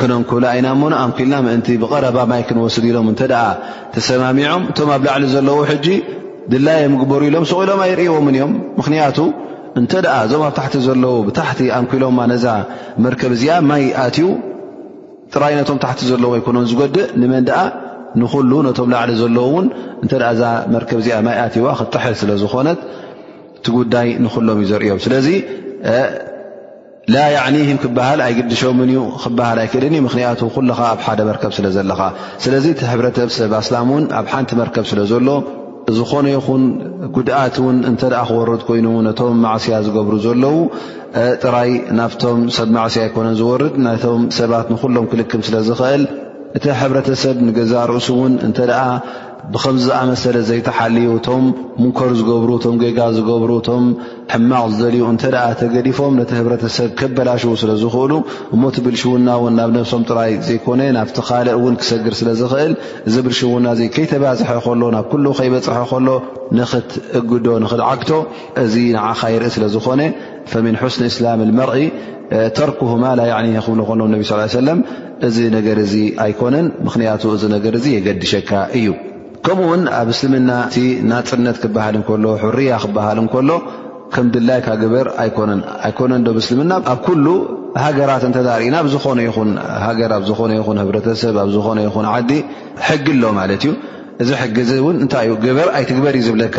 ክነንኩላ ኢና እሞ ንኣንኪልና ምእንቲ ብቐረባ ማይ ክንወስድ ኢሎም እንተ ተሰማሚዖም እቶም ኣብ ላዕሊ ዘለዉ ሕጂ ድላየ ምግበሩ ኢሎም ሱቕ ኢሎም ኣይርእዎምን እዮም ምኽንያቱ እንተ እዞም ኣብ ታሕቲ ዘለዉ ብታሕቲ ኣንኪሎማ ነዛ መርከብ እዚኣ ማይ ኣትዩ ጥራይ ነቶም ታሕቲ ዘለዎ ኣይኮነን ዝጎድእ ንመን ደኣ ንኹሉ ነቶም ላዕሊ ዘለዉ እውን እንተ እዛ መርከብ እዚኣ ማይ ኣትዋ ክጥሐ ስለ ዝኾነት እቲ ጉዳይ ንኹሎም እዩ ዘርእዮም ስለዚ ላ ያዕኒህም ክበሃል ኣይግድሾምን እዩ ክበሃል ኣይክእልን እዩ ምክንያቱ ኩልኻ ኣብ ሓደ መርከብ ስለ ዘለኻ ስለዚ እቲ ሕብረተሰብ ኣስላም እውን ኣብ ሓንቲ መርከብ ስለ ዘሎ ዝኾነ ይኹን ጉድኣት እውን እንተ ክወርድ ኮይኑ ነቶም ማዕስያ ዝገብሩ ዘለዉ ጥራይ ናብቶም ሰብ ማዕስያ ኣይኮነን ዝወርድ ናቶም ሰባት ንኩሎም ክልክም ስለ ዝኽእል እቲ ሕብረተሰብ ንገዛ ርእሱ እውን እተ ብኸምዚ ዝኣመሰለ ዘይተሓልዩ እቶም ሙንከር ዝገብሩ እቶም ጌጋ ዝገብሩ እቶም ሕማቕ ዝደልዩ እንተ ተገዲፎም ነቲ ህብረተሰብ ከበላሽዉ ስለ ዝኽእሉ እሞ እቲ ብልሽውና እውን ናብ ነብሶም ጥራይ ዘይኮነ ናብቲ ካልእ እውን ክሰግር ስለ ዝኽእል እዚ ብልሽውና እዚ ከይተባዝሐ ከሎ ናብ ኩሉ ከይበፅሐ ከሎ ንኽትእግዶ ንኽትዓግቶ እዚ ንዓኻ ይርኢ ስለ ዝኾነ ፈሚን ሑስኒ እስላም ልመርኢ ተርኩሁ ማላ ኒ ክብሉ ከለዉ ነቢ ስ ሰለም እዚ ነገር እዚ ኣይኮነን ምኽንያቱ እዚ ነገር እዚ የገድሸካ እዩ ከምኡ ውን ኣብ እስልምና እቲ ናፅነት ክበሃል እንከሎ ሕርያ ክበሃል እንከሎ ከም ድላይ ካ ግበር ኣይኮነን ኣይኮነን ዶብ እስልምና ኣብ ኩሉ ሃገራት እንተዳርእና ብ ዝኾነ ይኹን ሃገር ኣብ ዝኾነ ይኹን ህብረተሰብ ኣብ ዝኾነ ይኹን ዓዲ ሕጊ ኣሎ ማለት እዩ እዚ ሕጊ እዚ እውን እንታይ እዩ ግበር ኣይትግበር እዩ ዝብለካ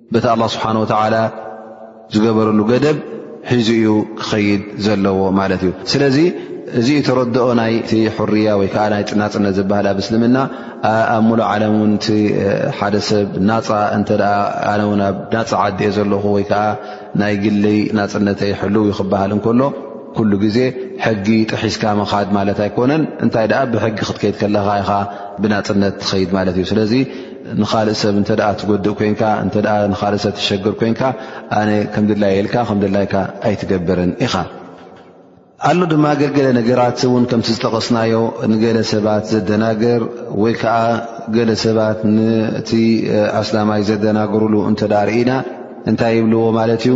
በቲ ኣላ ስብሓን ወተዓላ ዝገበረሉ ገደብ ሒዙ እዩ ክኸይድ ዘለዎ ማለት እዩ ስለዚ እዚ ተረድኦ ናይ ሕርያ ወይ ከዓ ናይ ፅናፅነት ዝበሃል ኣብ እስልምና ኣብ ሙሉእ ዓለም ውን እ ሓደ ሰብ ናፃ እተ ኣነ ውን ኣብ ናፃ ዓዲ እየ ዘለኹ ወይ ከዓ ናይ ግልይ ናፅነተ ይሕልው ዩ ክበሃል እንከሎ ኩሉ ግዜ ሕጊ ጥሒስካ ምኻድ ማለት ኣይኮነን እንታይ ደኣ ብሕጊ ክትከይድ ከለካ ኢኻ ብናፅነት ትኸይድ ማለት እዩ ስለዚ ንኻልእ ሰብ እንተ ትጎድእ ኮንካ እተ ንካልእ ሰብ ትሸግር ኮንካ ኣነ ከም ድላይ የልካ ከም ድላይካ ኣይትገብርን ኢኻ ኣሎ ድማ ገገለ ነገራት እውን ከምቲ ዝጠቐስናዮ ንገለ ሰባት ዘደናገር ወይ ከዓ ገለ ሰባት ነቲ ኣስላማይ ዘደናገርሉ እንተ ርእና እንታይ ይብልዎ ማለት እዩ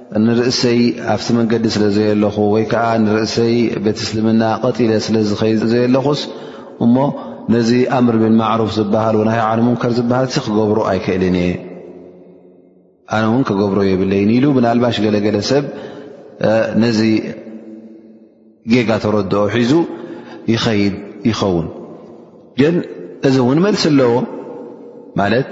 ንርእሰይ ኣብቲ መንገዲ ስለ ዘየለኹ ወይ ከዓ ንርእሰይ ቤት እስልምና ቐጢለ ስለ ዝኸይ ዘየለኹስ እሞ ነዚ ኣምር ብልማዕሩፍ ዝበሃል ወናሃ ዓን ሙንከር ዝበሃል ሲ ክገብሮ ኣይክእልን እየ ኣነ እውን ክገብሮ የብለይ ንኢሉ ብናልባሽ ገለገለ ሰብ ነዚ ጌጋ ተረድኦ ሒዙ ይኸይድ ይኸውን ግን እዚ እውን መልሲ ኣለዎ ማለት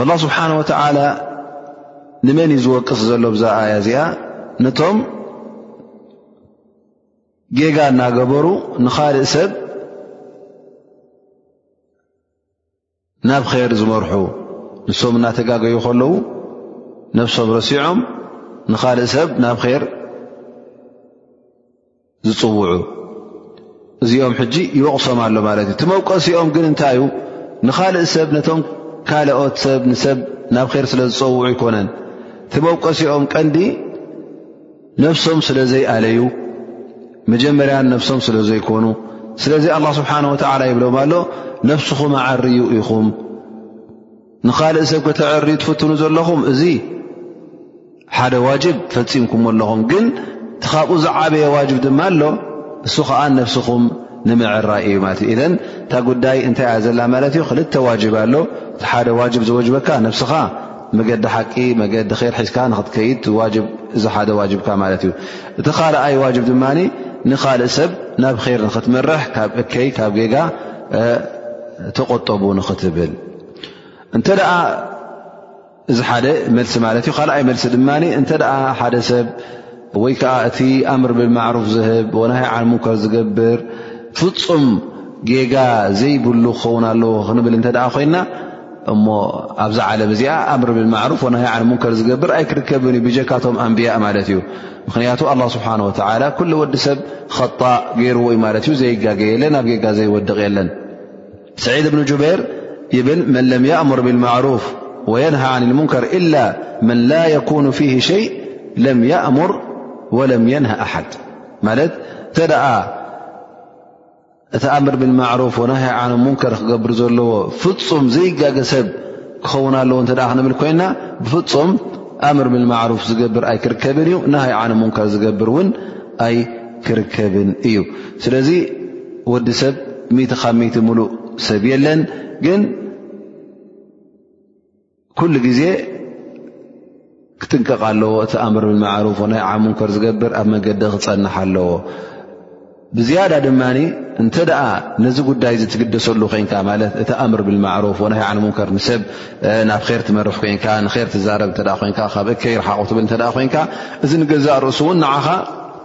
ኣላ ስብሓን ወተዓላ ንመን እዩ ዝወቅስ ዘሎ ብዛ ኣያ እዚኣ ነቶም ጌጋ እናገበሩ ንኻልእ ሰብ ናብ ኼር ዝመርሑ ንሶም እናተጋገዩ ከለዉ ነብሶም ረሲዖም ንኻልእ ሰብ ናብ ር ዝፅውዑ እዚኦም ሕጂ ይወቕሶም ኣሎ ማለት እዩ ቲመውቀሲኦም ግን እንታይ እዩ ንኻልእ ሰብ ነቶም ካልኦት ሰብ ንሰብ ናብ ኼር ስለ ዝፀውዑ ኣይኮነን ቲመውቀሲኦም ቀንዲ ነፍሶም ስለ ዘይኣለዩ መጀመርያን ነፍሶም ስለ ዘይኮኑ ስለዚ ኣላ ስብሓን ወተዓላ ይብሎም ኣሎ ነፍስኹም ኣዓርዩ ኢኹም ንኻልእ ሰብ ከተዕርዩ ትፍትኑ ዘለኹም እዚ ሓደ ዋጅብ ፈፂምኩምዎ ኣለኹም ግን እቲ ካብኡ ዝዓበየ ዋጅብ ድማ ኣሎ እሱ ከዓ ነብስኹም ንምዕራይ እዩ ማለት እዩ እዘን እታ ጉዳይ እንታይ እያ ዘላ ማለት እዩ ክልተ ዋጅብ ኣሎ እቲ ሓደ ዋጅብ ዘወጅበካ ነብስኻ መገዲ ሓቂ መገዲ ር ሒዝካ ንክትከይድ እዚ ሓደ ዋጅብካ ማለት እዩ እቲ ካልኣይ ዋጅብ ድማ ንካልእ ሰብ ናብ ር ንክትመርሕ ካብ እከይ ካብ ጌጋ ተቆጠቡ ንክትብል እንተ እዚ ሓደ መልሲ ማለት እዩ ካልኣይ መልሲ ድማ እንተ ሓደ ሰብ ወይ ከዓ እቲ ኣምር ብማዕሩፍ ዝህብ ወናሃይ ዓን ሙንከር ዝገብር ፍፁም ጌጋ ዘይብሉ ክኸውን ኣለዎ ክንብል እንተ ኮይና እሞ ኣብዚ ዓለም እዚኣ ኣምር ብማዕሩፍ ወናሃይ ዓን ሙንከር ዝገብር ኣይክርከብን እዩ ብጀካቶም ኣንብያ ማለት እዩ ምክንያቱ ኣላ ስብሓን ወተላ ኩሉ ወዲ ሰብ ኸጣእ ገይርዎ እዩ ማለት እዩ ዘይጋገ የለን ኣብ ጌጋ ዘይወድቕ የለን ስዒድ እብን ጁበይር ይብል መን ለም የእሙር ብልማዕሩፍ ወየንሃ ዓን ልሙንከር ኢላ መን ላ የኩኑ ፊህ ሸይ ለም የእሙር ወለም የንሃ ኣሓድ ማለት እተ ደኣ እቲ ኣምር ብልማዕሩፍ ወናሃ ዓን ሙንከር ክገብር ዘለዎ ፍፁም ዘይጋገ ሰብ ክኸውን ኣለዎ እተ ክንብል ኮይና ብፍፁም ኣምር ብልማዕሩፍ ዝገብር ኣይክርከብን እዩ ናሃ ዓን ሙንከር ዝገብር እውን ኣይክርከብን እዩ ስለዚ ወዲ ሰብ ሚእቲ ካብ ሚእቲ ምሉእ ሰብ የለን ግን ኩሉ ግዜ ክጥንቀቕ ኣለዎ እቲ ኣምር ብማዕሩፍ ናይ ዓ ሙንከር ዝገብር ኣብ መንገዲ ክፀንሓ ኣለዎ ብዝያዳ ድማ እንተ ደኣ ነዚ ጉዳይ እዚ ትግደሰሉ ኮንካ ማለት እቲ ኣምር ብልማዕሩፍ ናይ ዓ ሙንከር ንሰብ ናብ ር ትመርሕ ኮንካ ንር ትዛረብ እተ ኮንካ ካብ እከይ ርሓቑ ትብል እተ ኮንካ እዚ ንገዛእ ርእሱ እውን ንዓኻ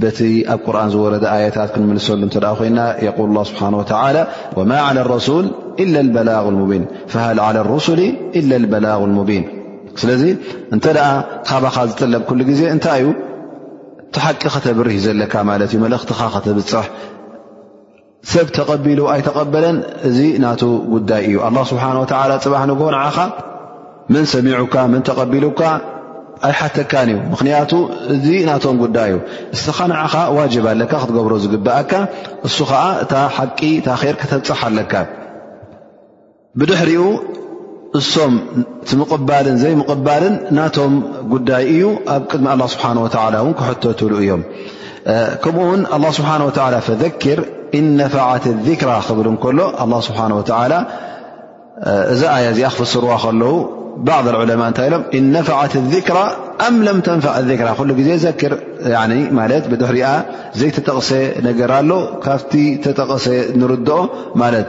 በቲ ኣብ ቁርን ዝወረደ ኣያታት ክንምልሰሉ እተ ኮይና የል ላ ስብሓ ወላ ወማ ላ ረሱል ኢላ በላغ ሙቢን ሃ ላ ሩሱሊ ኢላ በላغ ሙቢን ስለዚ እንተ ካባኻ ዝጥለብ ኩሉ ግዜ እንታይ እዩ እቲ ሓቂ ከተብርህ ዘለካ ማለት እዩ መልእኽትኻ ከተብፅሕ ሰብ ተቐቢሉ ኣይተቐበለን እዚ ናቱ ጉዳይ እዩ ኣላ ስብሓን ወተላ ፅባሕ ንግሆ ንዓኻ መን ሰሚዑካ መን ተቐቢሉካ ኣይሓተካን እዩ ምኽንያቱ እዚ ናቶም ጉዳይ እዩ እስኻ ንዓኻ ዋጅብ ኣለካ ክትገብሮ ዝግብእካ እሱ ከዓ እታ ሓቂ እታ ር ክተብፅሕ ኣለካ ብድሕሪኡ እሶም እቲ ምቕባልን ዘይምቕባልን ናቶም ጉዳይ እዩ ኣብ ቅድሚ ኣላ ስብሓን ወተላ እውን ክሕተትሉ እዮም ከምኡ ውን ኣላ ስብሓን ወተላ ፈዘክር እነፋዓት ዚክራ ክብል እንከሎ ኣላ ስብሓን ወተላ እዛ ኣያ እዚኣ ክፍስርዋ ከለዉ ባዕድ ዑለማ እንታይ ኢሎም እነፋዓት ዚክራ ኣም ለም ተንፋዕ ዚክራ ኩሉ ግዜ ዘክር ማለት ብድሕሪኣ ዘይተጠቕሰ ነገር ኣሎ ካብቲ ተጠቐሰ ንርድኦ ማለት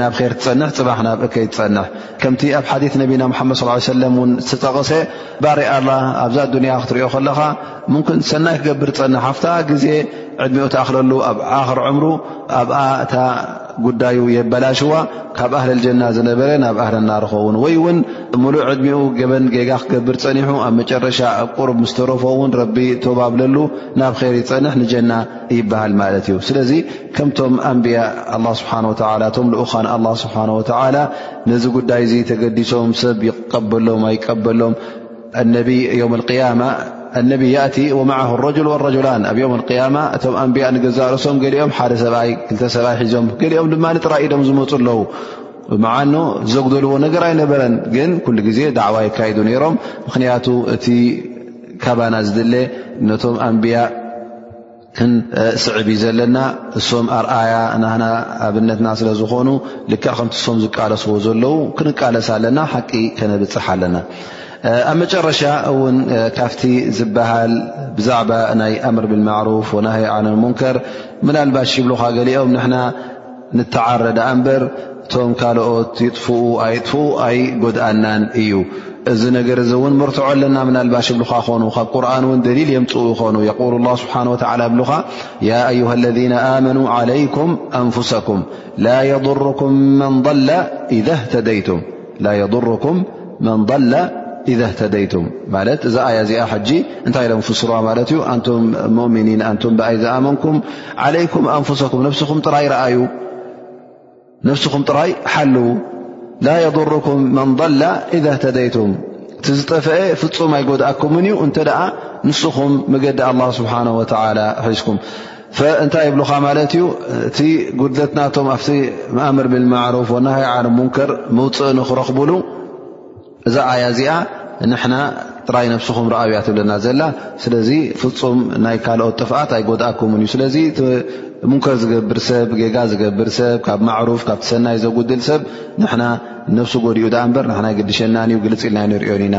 ናብ ር ትፀንሕ ፅባሕ ናብ እከይ ትፀንሕ ከምቲ ኣብ ሓዲ ነቢና ሓመድ ስ ሰለ ን ዝተጠቐሰ ባር ኣላ ኣብዛ ኣዱንያ ክትሪኦ ከለኻ ምን ሰናይ ክገብር ፀንሕ ኣፍታ ግዜ ዕድሚኦ ተኣኽለሉ ኣብ ኣክር ዕምሩ ኣብኣ እታ ጉዳዩ የበላሽዋ ካብ ኣህለል ጀና ዝነበረ ናብ ኣህለና ርኸውን ወይ ውን ሙሉእ ዕድሚኡ ገበን ጌጋ ክገብር ፀኒሑ ኣብ መጨረሻ ኣብ ቁርብ ምስ ተረፎ ውን ረቢ ተባብለሉ ናብ ር ይፀንሕ ንጀና ይበሃል ማለት እዩ ከምቶም ኣንብያ ኣላ ስብሓን ወተላ እቶም ልኡኻን ኣላ ስብሓን ወተዓላ ነዚ ጉዳይ እዙ ተገዲሶም ሰብ ይቀበሎም ኣይቀበሎም ኣነብይ ዮም ቅያማ ኣነብይ ያእቲ ወመዓሁ ረጅል ወረጅላን ኣብ ዮም ቅያማ እቶም ኣንብያ ንገዛእርሶም ገሊኦም ሓደ ሰብኣይ ክልተ ሰብኣይ ሒዞም ገሊኦም ድማ ንጥራይ ኢዶም ዝመፁ ኣለዉ ብመዓኑ ዘጉደልዎ ነገር ኣይነበረን ግን ኩሉ ግዜ ዳዕዋ የካይዱ ነይሮም ምኽንያቱ እቲ ካባና ዝድለ ነቶም ኣንብያ ክንስዕብ እዩ ዘለና እሶም ኣርኣያ ናና ኣብነትና ስለ ዝኾኑ ልክ ከምቲ እሶም ዝቃለስዎ ዘለዉ ክንቃለስ ኣለና ሓቂ ከነብፅሕ ኣለና ኣብ መጨረሻ እውን ካብቲ ዝበሃል ብዛዕባ ናይ ኣምር ብልማዕሩፍ ወናሃይ ዓነ ሙንከር ምናልባሽ ይብልካ ገሊኦም ንና ንተዓረ ደኣ እምበር እቶም ካልኦት ይጥፍኡ ኣይጥፍኡ ኣይጎድኣናን እዩ። እዚ ነገር እዚ እውን መርትዖ ኣለና ምናልባሽ ይብልካ ኾኑ ካብ ቁርን እውን ደሊል የምፅኡ ይኾኑ የቁል ላ ስብሓን ወተላ ብልኻ ያ አዩሃ ለذነ ኣመኑ ዓለይኩም ኣንፍሰኩም ላ የضርኩም መን ضለ ኢዘ ህተደይቱም ላ የضርኩም መን ضለ ኢዘ ህተደይቱም ማለት እዛ ኣያ እዚኣ ሕጂ እንታይ ኢሎም ፍስርዋ ማለት እዩ ኣንቱም ሙእምኒን ኣንቱም ብኣይ ዝኣመንኩም ዓለይኩም ኣንፍሰኩም ነብስኹም ጥራይ ረኣዩ ነብስኹም ጥራይ ሓልው ላ የضርኩም መን ضለ ኢዘ ህተደይቱም እቲ ዝጠፍአ ፍፁም ኣይጎድኣኩምን እዩ እንተ ደኣ ንስኹም መገዲ ኣላ ስብሓን ወተላ ሒዝኩም እንታይ ይብሉኻ ማለት እዩ እቲ ጉድለት ናቶም ኣብቲ ምእምር ብልማዕሩፍ ወናሃይ ዓን ሙንከር መውፅኢ ንክረኽብሉ እዛ ኣያ እዚኣ ንሕና ጥራይ ነብስኹም ረኣብያ ትብለና ዘላ ስለዚ ፍፁም ናይ ካልኦት ጥፍኣት ኣይጎድኣኩምን እዩ ስለዚ ሙንከር ዝገብር ሰብ ጌጋ ዝገብር ሰብ ካብ ማዕሩፍ ካብ ትሰናይ ዘጉድል ሰብ ንሕና ነብሱ ጎዲኡ ዳኣ እምበር ንሕና ይግድሸናን እዩ ግልፂ ኢልና ንሪኦን ኢና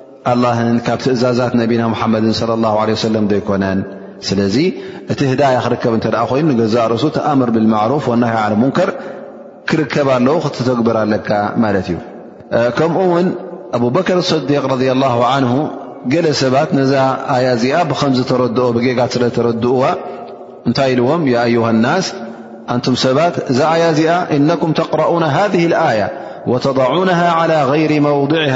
ኣላህን ካብ ትእዛዛት ነቢና ሙሓመድን ለ ላ ለ ሰለም ዶይኮነን ስለዚ እቲ ህዳያ ክርከብ እተ ኮይኑ ንገዛእ ርእሱ ተኣምር ብልማዕሩፍ ወና ዓለ ሙንከር ክርከብ ኣለዉ ክትተግብር ኣለካ ማለት እዩ ከምኡ ውን ኣቡበከር ስዲቅ ረ ላ ን ገለ ሰባት ነዛ ኣያ እዚኣ ብከም ዝተረድኦ ብጌጋት ስለ ተረድእዋ እንታይ ኢልዎም ኣዩሃ ናስ ኣንቱም ሰባት እዛ ኣያ እዚኣ እነኩም ተቅረኡና ሃ ኣያ ወተضዑና ላ غይሪ መውضዕሃ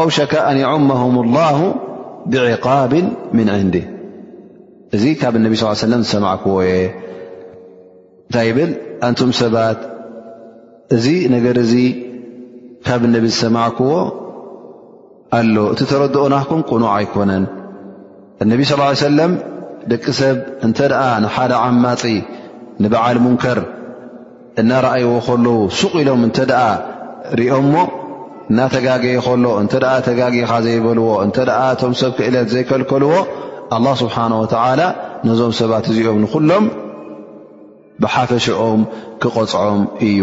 ኣውሸከ ኣን የዑመሁም ላሁ ብዕቃብ ምን ዕንዲ እዚ ካብ እነቢ ስ ሰለም ዝሰማዕክዎ እየ እንታይ ይብል ኣንቱም ሰባት እዚ ነገር እዚ ካብ እነቢ ዝሰማዕክዎ ኣሎ እቲ ተረድኦ ናኩም ቁኑዕ ኣይኮነን እነቢ ስ ሰለም ደቂ ሰብ እንተ ደኣ ንሓደ ዓማፂ ንበዓል ሙንከር እናረኣይዎ ከለዉ ሱቕ ኢሎም እንተ ደኣ ርኦሞ እናተጋገየ ከሎ እንተ ተጋጊኻ ዘይበልዎ እንተ እቶም ሰብ ክእለት ዘይከልከልዎ ኣላ ስብሓን ወተዓላ ነዞም ሰባት እዚኦም ንኹሎም ብሓፈሽኦም ክቐፅዖም እዩ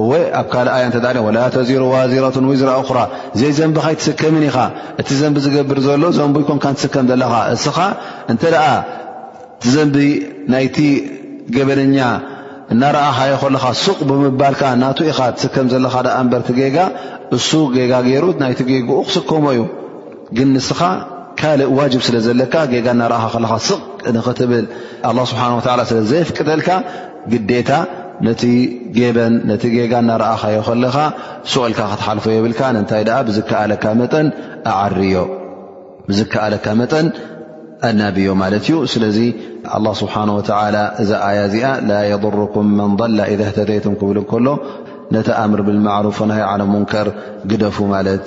እወ ኣብ ካልእ ኣያ እተ ወላ ተዚሩ ዋዚረት ዊዝራ ኣራ ዘይዘንቢ ካይትስከምን ኢኻ እቲ ዘንቢ ዝገብር ዘሎ ዘንቢ ኮንካ ትስከም ዘለኻ እስኻ እንተ ዘንቢ ናይቲ ገበነኛ እናረኣኻዮ ከለኻ ሱቕ ብምባልካ ናቱ ኢኻ ትስከም ዘለኻ ኣ ንበርቲ ጌጋ እሱ ጌጋ ገይሩ ናይቲ ጌግኡ ክስከሞ እዩ ግን ንስኻ ካልእ ዋጅብ ስለ ዘለካ ጌጋ እናረእኻ ከለኻ ስቕ ንኽትብል ኣላ ስብሓን ወላ ስለ ዘየፍቅደልካ ግዴታ ነቲ ጌበን ነቲ ጌጋ እናረእኻዮ ከለኻ ስቕእልካ ክትሓልፎ የብልካ ንንታይ ደኣ ብዝከኣለካ መጠን ኣዓርዮ ብዝከኣለካ መጠን ኣናብዮ ማለት እዩ ስለዚ ኣላ ስብሓን ወተላ እዛ ኣያ እዚኣ ላ የضርኩም መን ضላ ኢዘ ህተደይቱም ክብል ከሎ ነቲ ኣምር ብልማዕሩፍ ናይ ዓለ ሙንከር ግደፉ ማለት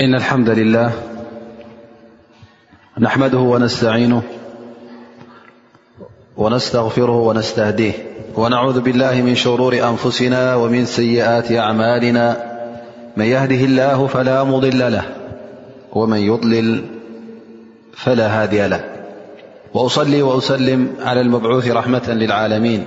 إن الحمد لله نحمده ونستعينه ونستغفره ونستهديه ونعوذ بالله من شرور أنفسنا ومن سيئات أعمالنا من يهده الله فلا مضل له ومن يضلل فلا هادي له وأصلي وأسلم على المبعوث رحمة للعالمين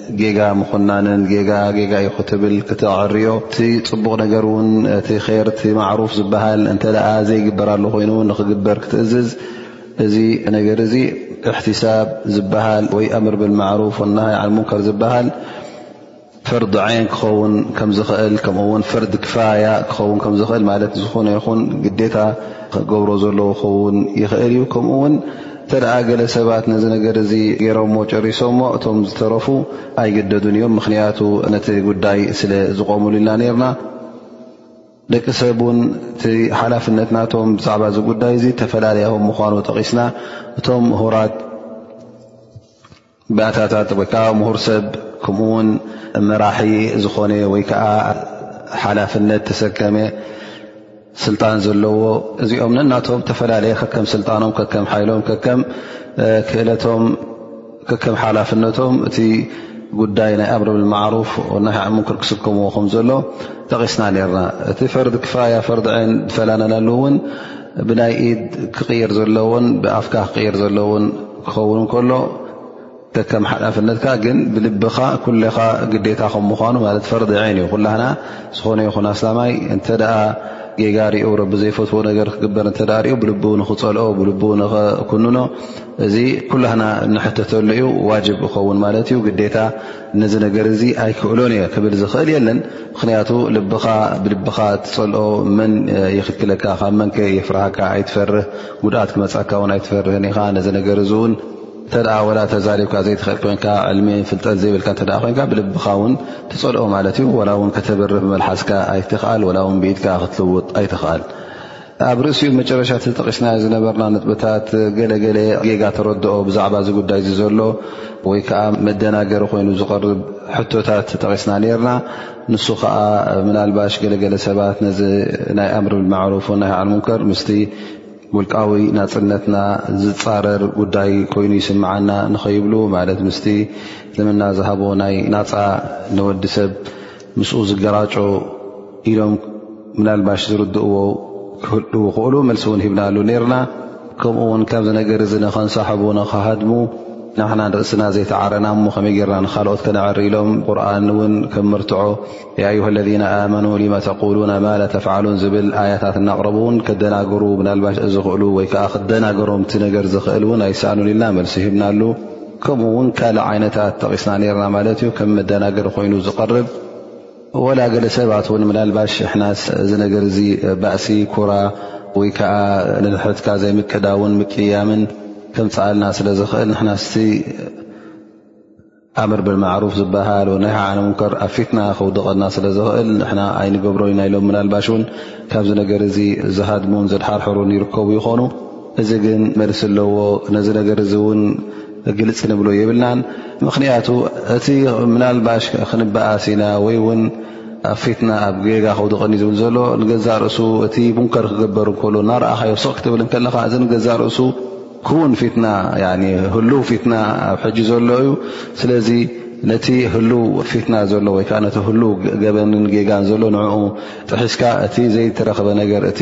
ጌጋ ምኹናንን ጌጋ ጌጋ ዩ ክትብል ክተዕርዮ እቲ ፅቡቕ ነገር ውን እቲ ር እቲ ማዕሩፍ ዝበሃል እንተ ዘይግበራሉ ኮይኑውን ንክግበር ክትእዝዝ እዚ ነገር እዚ እሕትሳብ ዝበሃል ወይ ኣምር ብልማዕሩፍ ወናሃይ ዓል ሙንከር ዝበሃል ፈርዲ ዓይን ክኸውን ከምዝኽእል ከምኡ ውን ፈርዲ ክፋያ ክኸውን ከምዝኽእል ማለት ዝኾነ ይኹን ግዴታ ክገብሮ ዘለዎ ክኸውን ይኽእል እዩ ከምኡ ውን እንተ ገለ ሰባት ነዚ ነገር እዚ ገይሮሞ ጨሪሶሞ እቶም ዝተረፉ ኣይግደዱን እዮም ምኽንያቱ ነቲ ጉዳይ ስለ ዝቆምሉ ኢልና ነርና ደቂ ሰብ ውን እቲ ሓላፍነት ናቶም ብዛዕባ እዚ ጉዳይ እዚ ተፈላለያ ምኳኑ ጠቒስና እቶም ምሁራት ባእታታት ወይ ከዓ ምሁር ሰብ ከምኡ ውን መራሒ ዝኾነ ወይ ከዓ ሓላፍነት ተሰከመ ስልጣን ዘለዎ እዚኦም ነናቶም ዝተፈላለየ ከከም ስልጣኖም ከከም ሓይሎም ከከም ክእለቶም ከከም ሓላፍነቶም እቲ ጉዳይ ናይ ኣምር ብልማዕሩፍ ናይ ሙንክር ክስከምዎ ከም ዘሎ ጠቒስና ነርና እቲ ፈርዲ ክፋያ ፈርዲ ዓይን ዝፈላለናሉ እውን ብናይ ኢድ ክቕይር ዘለዎን ብኣፍካ ክቕይር ዘለዎን ክኸውን ከሎ ከከም ሓላፍነትካ ግን ብልብኻ ኩለኻ ግዴታ ከም ምኳኑ ማለት ፈርዲ ዓይን እዩ ኩላህና ዝኾነ ይኹን ኣስላማይ እንተ ጌጋ ሪኡ ረቢ ዘይፈትዎ ነገር ክግበር እተ ሪኡ ብልብ ንክፀልኦ ብልብ ንክኩንኖ እዚ ኩላህና ንሕተተሉ እዩ ዋጅብ እኸውን ማለት እዩ ግዴታ ነዚ ነገር እዚ ኣይክእሎን እየ ክብል ዝኽእል የለን ምክንያቱ ልብኻ ብልብኻ ትፀልኦ መን ይኽልክለካ ካብ መንከ የፍርሃካ ኣይትፈርህ ጉድኣት ክመፃካ ውን ኣይትፈርህን ኢኻ ነዚ ነገር እዚ እውን እተ ወላ ተዛሪብካ ዘይትኽእል ኮንካ ዕልሚ ፍልጠት ዘይብልካ እተ ኮንካ ብልብኻ ውን ትፀልኦ ማለት እዩ ወላ ውን ከተብርህ ብመልሓስካ ኣይትኽኣል ወላ ውን ብኢድካ ክትልውጥ ኣይትኽኣል ኣብ ርእሲኡ መጨረሻ ተጠቂስና ዝነበርና ነጥብታት ገለገለ ጌጋ ተረድኦ ብዛዕባ እዚ ጉዳይ እ ዘሎ ወይ ከዓ መደናገሪ ኮይኑ ዝቐርብ ሕቶታት ተጠቂስና ነርና ንሱ ከዓ ምናልባሽ ገለገለ ሰባት ነዚ ናይ ኣምር ብልማዕሩፍ ናይ ዓልሙንከር ምስቲ ውልቃዊ ናፅነትና ዝፃረር ጉዳይ ኮይኑ ይስምዓና ንኸይብሉ ማለት ምስቲ እስልምና ዝሃቦ ናይ ናፃ ንወዲ ሰብ ምስኡ ዝገራጮ ኢሎም ምናልባሽ ዝርድእዎ ክህልው ይኽእሉ መልሲ እውን ሂብናሉ ነርና ከምኡ ውን ካብዚ ነገር እዚ ንኸንሳሕቡ ንኸሃድሙ ንሕና ንርእስና ዘይተዓረና እሞ ከመይ ጌርና ንካልኦት ከነዕሪ ኢሎም ቁርን እውን ከም መርትዖ የኣዩሃ ለذና ኣመኑ ሊመ ተقሉና ማለ ተፍዓሉን ዝብል ኣያታት እናቕረቡ እውን ከደናገሩ ምናልባሽ ዝኽእሉ ወይ ከዓ ክደናገሮም እቲ ነገር ዝኽእል እውን ኣይሰኣኑን ኢልና መልሲ ሂብናሉ ከምኡ ውን ካልእ ዓይነታት ጠቒስና ነርና ማለት እዩ ከም መደናገሪ ኮይኑ ዝቐርብ ወላ ገለ ሰባት ውን ምናልባሽ እሕናስ እዚ ነገር እዚ ባእሲ ኩራ ወይ ከዓ ንድሕርትካ ዘይምቅዳውን ምቅያምን ከምፅኣልና ስለ ዝኽእል ንሕናስቲ ኣምር ብልማዕሩፍ ዝበሃል ናይ ሓዓነ ሙንከር ኣብ ፊትና ክውድቐና ስለ ዝኽእል ንሕና ኣይንገብሮን ኢና ኢሎም ምናልባሽ እውን ካብዚ ነገር እዚ ዝሃድሙን ዘድሓርሕሩን ይርከቡ ይኾኑ እዚ ግን መልሲ ኣለዎ ነዚ ነገር እዚ እውን ግልፂ ንብሎ የብልናን ምኽንያቱ እቲ ምናልባሽ ክንበኣስ ኢና ወይ እውን ኣብ ፊትና ኣብ ጌጋ ክውድቕን እዩ ዝብል ዘሎ ንገዛእ ርእሱ እቲ ሙንከር ክግበር እንከሎ እናረኣኻዮ ስቕ ክትብል ከለኻ እዚ ንገዛእ ርእሱ ክውን ፊትና ህሉው ፊትና ኣብ ሕጂ ዘሎ እዩ ስለዚ ነቲ ህሉው ፊትና ዘሎ ወይ ከዓ ነቲ ህሉው ገበንን ጌጋን ዘሎ ንኡ ጥሒስካ እቲ ዘይተረኽበ ነገር እቲ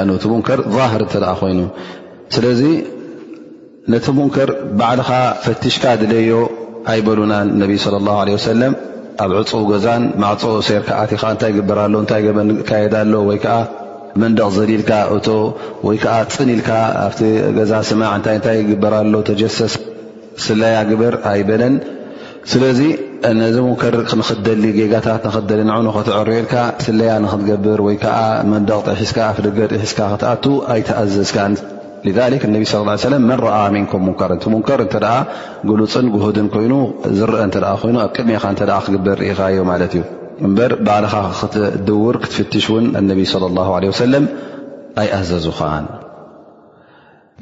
ኣኑ እቲ ሙንከር ዛህር እተ ኮይኑ ስለዚ ነቲ ሙንከር ባዕልኻ ፈትሽካ ድለዮ ኣይበሉናን ነቢ ለ ላ ለ ወሰለም ኣብ ዕፁው ገዛን ማዕፆ ሰርካኣትኻ እንታይ ግበር ኣሎ እንታይ ገበን ካየዳ ኣሎ ወይ ከዓ መንደቕ ዘሊልካ እቶ ወይ ከዓ ፅን ኢልካ ኣብቲ ገዛ ስማዕ እንታይ እንታይ ግበር ኣሎ ተጀሰሰ ስለያ ግበር ኣይበለን ስለዚ ነዚ ሙንከር ንክትደሊ ጌጋታት ንክትደሊ ንዑ ንክትዕርየልካ ስለያ ንክትገብር ወይ ከዓ መንደቕ ጥሒስካ ኣፍደገ ጥሒስካ ክትኣቱ ኣይተኣዘዝካን ذሊክ ነቢ ስ ሰለ መን ረኣ ምንኩም ሙንከር እቲ ሙንከር እንተ ግሉፅን ጉህድን ኮይኑ ዝረአ እተ ኮይኑ ኣብ ቅድሜኻ እተ ክግበር ርኢኻዮ ማለት እዩ እምበር ባዕልኻ ክትድውር ክትፍትሽ እውን ኣነቢ ለ ላ ለ ወሰለም ኣይኣዘዙኻን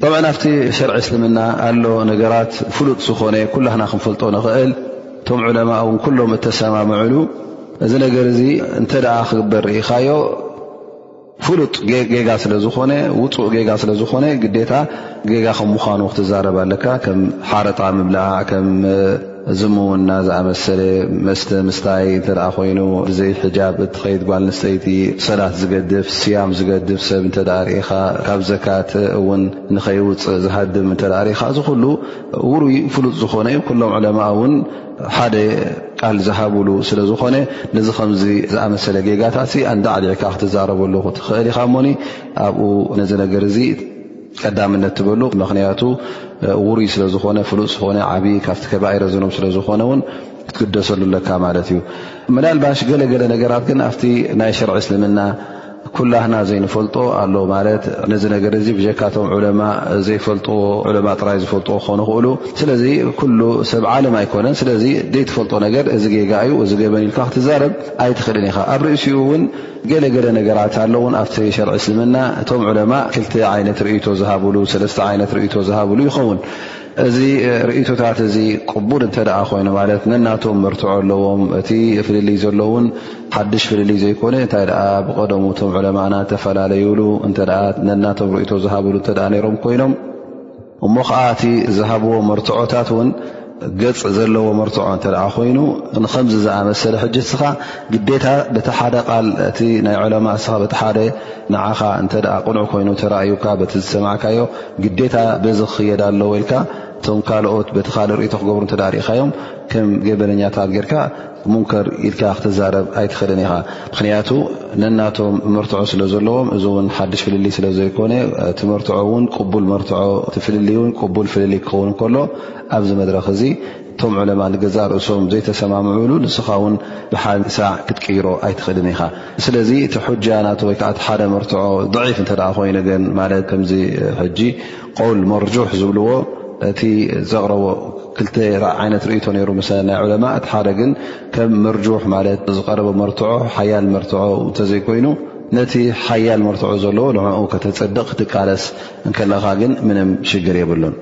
ጠብዓ ኣብቲ ሸርዒ እስልምና ኣሎ ነገራት ፍሉጥ ዝኾነ ኩላህና ክንፈልጦ ንኽእል እቶም ዑለማ እውን ኩሎም እተሰማምዕሉ እዚ ነገር እዚ እንተ ደኣ ክግበር ርኢኻዮ ፍሉጥ ጌጋ ስለ ዝኾነ ውፁእ ጌጋ ስለ ዝኾነ ግዴታ ጌጋ ከም ምዃኑ ክትዛረብ ኣለካ ከም ሓረጣ ምብላዕ እዚም እውን ናዝኣመሰለ መስተ ምስታይ እንተ ኮይኑ ብዘይ ሕጃብ እትኸይድ ጓል ንስተይቲ ሰላት ዝገድፍ ስያም ዝገድፍ ሰብ እንተ ርኢኻ ካብ ዘካት እውን ንኸይውፅእ ዝሃድም እተ ርኢኻ እዚ ኩሉ ውሩይ ፍሉጥ ዝኾነ ዩ ኩሎም ዕለማ እውን ሓደ ቃል ዝሃብሉ ስለ ዝኾነ ነዚ ከምዚ ዝኣመሰለ ጌጋታት ኣንዳዕሊዕካ ክትዛረበሉ ክትኽእል ኢኻ እሞኒ ኣብኡ ነዚ ነገር እዚ ቀዳምነት ትበሉ ምክንያቱ ውሩይ ስለ ዝኾነ ፍሉጥ ዝኾነ ዓብዪ ካብቲ ከባይረ ዝኑብ ስለ ዝኾነ እውን ክትግደሰሉ ኣለካ ማለት እዩ ምናልባሽ ገለገለ ነገራት ግን ኣብቲ ናይ ሸርዒ እስልምና ኩላህና ዘይንፈልጦ ኣሎ ማለት ነዚ ነገር እዚ ብጀካቶም ዑለማ ዘይፈልጥዎ ዑለማ ጥራይ ዝፈልጥዎ ክኾኑ ክእሉ ስለዚ ኩሉ ሰብ ዓለም ኣይኮነን ስለዚ ዘይትፈልጦ ነገር እዚ ጌጋ እዩ እዚ ገበን ኢልካ ክትዛረብ ኣይትኽእልን ኢኻ ኣብ ርእሲኡ እውን ገለ ገለ ነገራት ኣለውን ኣብቲ ሸርዒ እስልምና እቶም ዑለማእ ክልተ ዓይነት ርእቶ ዝሃብሉ ሰለስተ ዓይነት ርእቶ ዝሃብሉ ይኸውን እዚ ርእቶታት እዚ ቅቡል እንተ ደኣ ኮይኑ ማለት ነናቶም መርትዖ ኣለዎም እቲ ፍልልይ ዘሎውን ሓድሽ ፍልልይ ዘይኮነ እንታይ ደኣ ብቐደሙ እቶም ዕለማእና እተፈላለዩሉ እተ ነናቶም ርእቶ ዝሃብሉ እተ ነይሮም ኮይኖም እሞ ኸዓ እቲ ዝሃብዎ መርትዖታት ውን ገፅ ዘለዎ መርትዖ እተ ኮይኑ ንከምዚ ዝኣመሰለ ሕጅ ስኻ ግዴታ በቲ ሓደ ቃል እቲ ናይ ዕለማ እስኻ በቲ ሓደ ንዓኻ እተ ቅኑዕ ኮይኑ ተራእዩካ በቲ ዝሰማዕካዮ ግዴታ በዚ ክክየድ ኣለዎ ኢልካ እቶም ካልኦት በቲ ካልእ ርእቶ ክገብሩ እተ ርእካዮም ከም ገበነኛታት ጌርካ ሙንከር ኢልካ ክትዛረብ ኣይትኽእልን ኢኻ ምኽንያቱ ነናቶም መርትዖ ስለ ዘለዎም እዚ እውን ሓድሽ ፍልልይ ስለ ዘይኮነ እቲ መርትዖ እውን ቅቡል መርትዖ እቲ ፍልልይ እውን ቅቡል ፍልልይ ክኸውን ከሎ ኣብዚ መድረኽ እዚ እቶም ዕለማ ንገዛእ ርእሶም ዘይተሰማምዑሉ ንስኻ እውን ብሓደ ሳዕ ክትቅይሮ ኣይትኽእልን ኢኻ ስለዚ እቲ ሑጃ ናቶ ወይከዓ እቲ ሓደ መርትዖ ضዒፍ እንተ ኮይኑግን ማለት ከምዚ ሕጂ ቐውል መርጁሕ ዝብልዎ እቲ ዘቕረቦ ክልተ ዓይነት ርእቶ ነይሩ ምሰ ናይ ዑለማ እቲ ሓደ ግን ከም መርጁሕ ማለት ዝቐረበ መርትዖ ሓያል መርትዖ እንተዘይኮይኑ ነቲ ሓያል መርትዖ ዘለዎ ንዕኡ ከተፅድቕ ክትቃለስ እንከለኻ ግን ምንም ሽግር የብሉን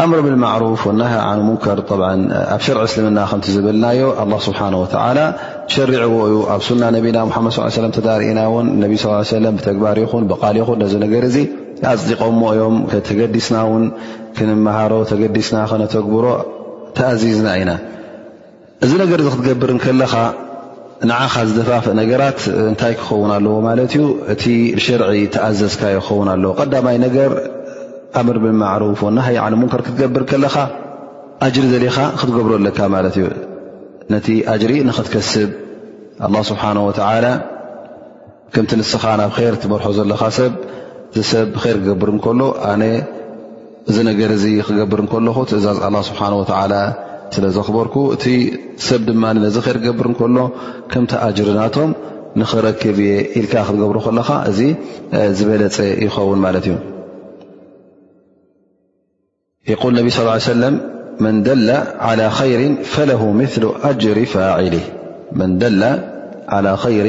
ኣምር ብልማዕሩፍ ወናሃ ዓን ሙንከር ብ ኣብ ሸርዒ እስልምና ከምቲ ዝበልናዮ ኣላ ስብሓን ወተዓላ ሸሪዕዎ እዩ ኣብ ሱና ነቢና ሓመድ ስ ሰለም ተዳርእና እውን ነቢ ስ ሰለም ብተግባር ይኹን ብቓል ይኹን ነዚ ነገር እዚ ኣፅዲቆሞ እዮም ተገዲስና እውን ክንመሃሮ ተገዲስና ከነተግብሮ ተኣዚዝና ኢና እዚ ነገር እዚ ክትገብር እንከለኻ ንዓኻ ዝደፋፍእ ነገራት እንታይ ክኸውን ኣለዎ ማለት እዩ እቲ ብሸርዒ ተኣዘዝካዮ ክኸውን ኣለዎ ቀዳማይ ነገር ኣምር ብማዕሩፍ ወናሃይ ዓን ሙንከር ክትገብር ከለኻ ኣጅሪ ዘልኻ ክትገብሮ ኣለካ ማለት እዩ ነቲ ኣጅሪ ንኽትከስብ ኣላ ስብሓን ወተዓላ ከምቲ ንስኻ ናብ ኼር ትመርሖ ዘለኻ ሰብ እዚ ሰብ ብር ክገብር እንከሎ ኣነ እዚ ነገር እዚ ክገብር እንከለኹ ትእዛዝ ኣላ ስብሓን ወተዓላ ስለ ዘኽበርኩ እቲ ሰብ ድማ ነዚ ር ክገብር እንከሎ ከምቲ ኣጅርናቶም ንኽረክብ እየ ኢልካ ክትገብሩ ከለኻ እዚ ዝበለፀ ይኸውን ማለት እዩ የቁል ነቢ ስ ሰለም መን ደላ ዓላ ኸይር ፈለሁ ምሉ ኣጅሪ ፋዒሊ መን ደላ ዓላ ኸይር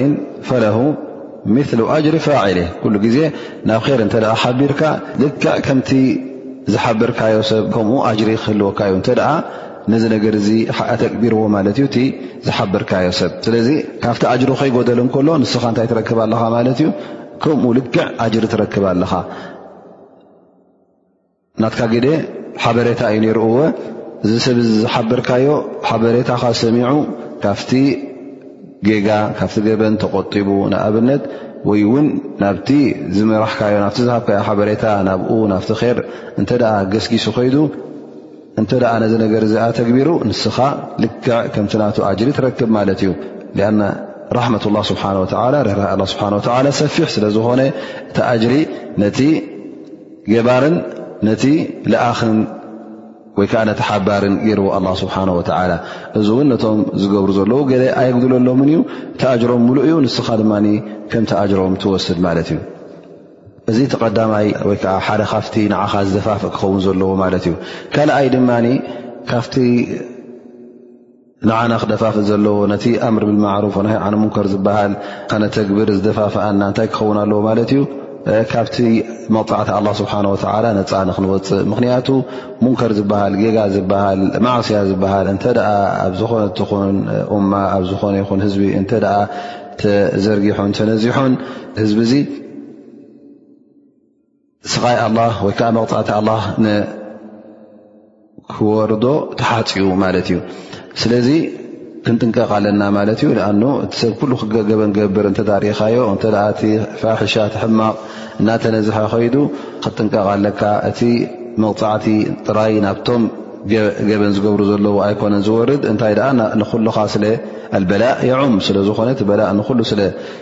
ፈለሁ ምሉ ኣጅሪ ፋዒሊ ኩሉ ግዜ ናብ ኼር እንተ ሓቢርካ ልክዕ ከምቲ ዝሓበርካዮ ሰብ ከምኡ ኣጅሪ ክህልወካ እዩ እንተ ነዚ ነገር እዚ ኣተግቢርዎ ማለት እዩ እቲ ዝሓበርካዮ ሰብ ስለዚ ካብቲ ኣጅሪ ከይጎደል እንከሎ ንስኻ እንታይ ትረክብ ኣለኻ ማለት እዩ ከምኡ ልክዕ ኣጅሪ ትረክብ ኣለኻ ናትካ ግደ ሓበሬታ እዩ ነይሩ እወ እዚ ሰብ እዚ ዝሓበርካዮ ሓበሬታኻ ሰሚዑ ካብቲ ጌጋ ካብቲ ገበን ተቆጢቡ ንኣብነት ወይ እውን ናብቲ ዝመራሕካዮ ናብቲ ዝሃብካዮ ሓበሬታ ናብኡ ናብቲ ር እንተ ገስጊሱ ከይዱ እንተ ነዚ ነገር እዚ ኣተግቢሩ ንስኻ ልክዕ ከምቲ ናቱ ኣጅሪ ትረክብ ማለት እዩ ኣና ራሕመት ላ ስብሓ ወላ ርህራህ ስብሓ ወላ ሰፊሕ ስለ ዝኾነ እቲ ኣጅሪ ነቲ ገባርን ነቲ ለኣኽን ወይ ከዓ ነቲ ሓባርን ገይርዎ ኣላ ስብሓን ወተዓላ እዚ እውን ነቶም ዝገብሩ ዘለዉ ገለ ኣየግድለሎምን እዩ ተኣጅሮም ምሉእ እዩ ንስኻ ድማ ከም ተኣጅሮም ትወስድ ማለት እዩ እዚ እቲ ቀዳማይ ወይ ከዓ ሓደ ካብቲ ንዓኻ ዝደፋፍእ ክኸውን ዘለዎ ማለት እዩ ካልኣይ ድማ ካብቲ ንዓና ክደፋፍእ ዘለዎ ነቲ ኣምር ብልማዕሩፍ ናይ ዓነ ሙንከር ዝበሃል ከነተግብር ዝደፋፍኣና እንታይ ክኸውን ኣለዎ ማለት እዩ ካብቲ መቕፃዕቲ ኣላ ስብሓን ወተላ ነፃ ንክንወፅእ ምኽንያቱ ሙንከር ዝበሃል ጌጋ ዝበሃል ማዕስያ ዝበሃል እንተ ኣብ ዝኾነት ትኹን እማ ኣብ ዝኾነ ይኹን ህዝቢ እንተ ተዘርጊሑን ተነዚሑን ህዝቢ እዙ ስቓይ ኣላ ወይ ከዓ መቕፃዕቲ ኣላ ንክወርዶ ተሓፅኡ ማለት እዩ ስለዚ ክንጥንቀቕ ኣለና ማለት እዩ ኣኑ እቲ ሰብ ኩሉ ክገገበን ገብር እንተዳሪእኻዮ እንተ እቲ ፋሒሻ ትሕማቕ እናተነዝሐ ከይዱ ክትጥንቀቕ ኣለካ እቲ መቕፃዕቲ ጥራይ ናብቶም ገበን ዝገብሩ ዘለዎ ኣይኮነን ዝወርድ እንታይ ደኣ ንኩልኻ ስለ ኣልበላእ የዑም ስለዝኾነ በላእ ንኩሉ ስለ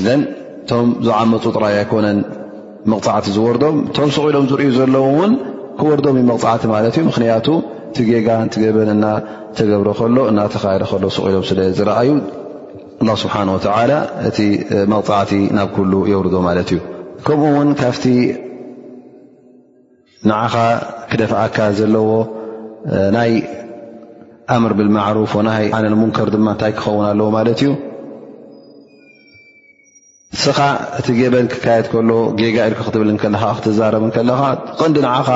እዘን እቶም ዝዓመፁ ጥራይ ኣይኮነን መቕፃዕቲ ዝወርዶም እቶም ስቕ ኢሎም ዝርእዩ ዘለዉ እውን ክወርዶም ዩ መቕፃዕቲ ማለት እዩ ምክንያቱ እቲ ጌጋ ንትገበን እና ተገብረ ከሎ እናተኻየደ ከሎ ስቕ ኢሎም ስለ ዝረኣዩ ኣላ ስብሓን ወተላ እቲ መቕፃዕቲ ናብ ኩሉ የውርዶ ማለት እዩ ከምኡ ውን ካብቲ ንዓኻ ክደፍኣካ ዘለዎ ናይ ኣምር ብልማዕሩፍ ወናሃይ ዓንልሙንከር ድማ እንታይ ክኸውን ኣለዎ ማለት እዩ ንስኻ እቲ ገበን ክካየድ ከሎ ጌጋ ኢልካ ክትብል ከለካ ክትዛረብ ከለኻ ቐንዲ ንዓኻ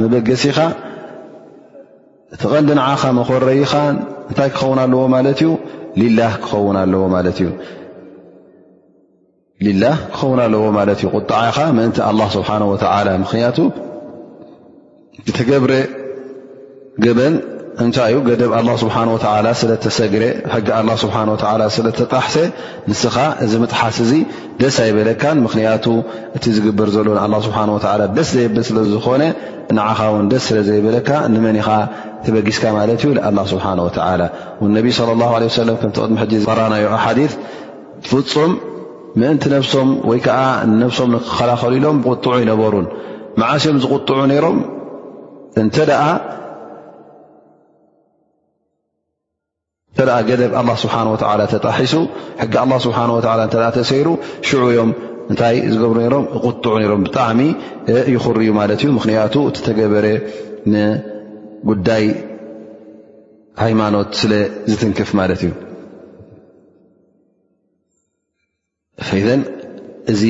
መበገሲኻ እቲ ቐንዲ ንዓኻ መኮረይኻ እንታይ ክኸውን ኣለዎ ማለት እዩ ሊላህ ክኸውን ኣለዎ ማለት እዩ ሊላህ ክኸውን ኣለዎ ማለት እዩ ቁጣዓኻ ምእንቲ ኣላ ስብሓን ወተላ ምኽንያቱ እተገብረ ገበን እንታይ እዩ ገደብ ኣላ ስብሓን ወተላ ስለ ተሰግረ ሕጊ ኣላ ስብሓን ወተላ ስለ ተጣሕሰ ንስኻ እዚ ምጥሓስ እዚ ደስ ኣይበለካን ምኽንያቱ እቲ ዝግበር ዘሎ ንኣላ ስብሓን ወተላ ደስ ዘየብል ስለ ዝኾነ ንዓኻ እውን ደስ ስለ ዘይበለካ ንመን ኢኻ ተበጊስካ ማለት እዩ ንኣላ ስብሓን ወተላ ነቢ ለ ላ ለ ሰለም ከምቲ ቅድሚ ሕጂ ዝቐራናዮ ኣሓዲ ፍጹም ምእንቲ ነብሶም ወይ ከዓ ንነብሶም ንክከላኸሉ ኢሎም ብቁጥዑ ኣይነበሩን መዓስ እዮም ዝቁጥዑ ነይሮም እንተ እተኣ ገደብ ኣላ ስብሓን ወተላ ተጣሒሱ ሕጊ ኣላ ስብሓን ወላ እተ ተሰይሩ ሽዑ እዮም እንታይ ዝገብሩ ነሮም ይቁጥዑ ነሮም ብጣዕሚ ይኽርዩ ማለት እዩ ምክንያቱ እቲ ተገበረ ንጉዳይ ሃይማኖት ስለ ዝትንክፍ ማለት እዩ ፈይዘን እዚ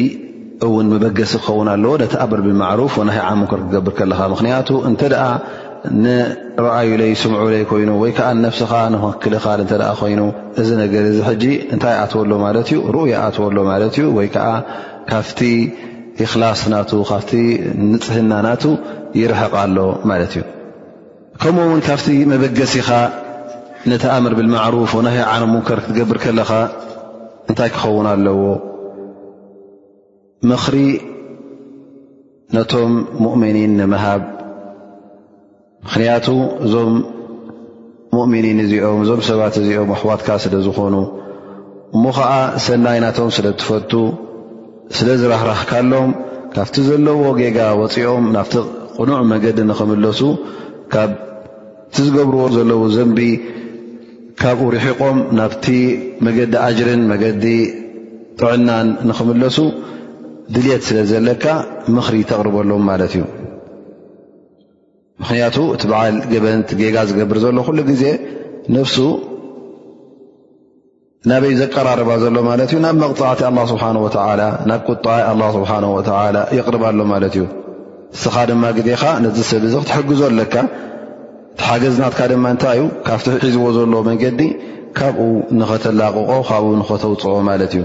እውን መበገሲ ክኸውን ኣለዎ ነቲ ኣምር ብማዕሩፍ ወናሃይ ዓን ሙንከር ክትገብር ከለኻ ምኽንያቱ እንተ ደኣ ንረኣዩለይ ስምዑለይ ኮይኑ ወይ ከዓ ነፍስኻ ንክክልኻል እተ ኮይኑ እዚ ነገር እዚ ሕጂ እንታይ ኣትወሎ ማለት እዩ ሩኡይ ኣትወ ኣሎ ማለት እዩ ወይ ከዓ ካብቲ እክላስ ናቱ ካብቲ ንፅህና ናቱ ይርሕቕ ኣሎ ማለት እዩ ከምኡ ውን ካብቲ መበገሲኻ ነቲ ኣምር ብልማዕሩፍ ወናሂ ዓን ሙንከር ክትገብር ከለኻ እንታይ ክኸውን ኣለዎ ምኽሪ ነቶም ሙእምኒን ንምሃብ ምኽንያቱ እዞም ሙእምኒን እዚኦም እዞም ሰባት እዚኦም ኣሕዋትካ ስለ ዝኾኑ እሞ ኸዓ ሰናይ ናቶም ስለ እትፈቱ ስለ ዝራህራህካሎም ካብቲ ዘለዎ ጌጋ ወፂኦም ናብቲ ቕኑዕ መገዲ ንኽምለሱ ካብቲ ዝገብርዎ ዘለዉ ዘንቢ ካብኡ ርሒቖም ናብቲ መገዲ ኣጅርን መገዲ ጥዕናን ንኽምለሱ ድልት ስለ ዘለካ ምኽሪ ተቕርበሎም ማለት እዩ ምኽንያቱ እቲ በዓል ገበንት ጌጋ ዝገብር ዘሎ ኩሉ ግዜ ነፍሱ ናበይ ዘቀራርባ ዘሎ ማለት እዩ ናብ መቕፃዕቲ ኣላ ስብሓን ወተላ ናብ ቁጣ ኣላ ስብሓን ወተላ የቕርባ ኣሎ ማለት እዩ እስኻ ድማ ግዜኻ ነዚ ሰብ እዚ ክትሕግዞ ኣለካ ሓገዝናትካ ድማ እንታይ እዩ ካብቲ ሒዝዎ ዘሎ መንገዲ ካብኡ ንኸተላቕቆ ካብኡ ንኸተውፅኦ ማለት እዩ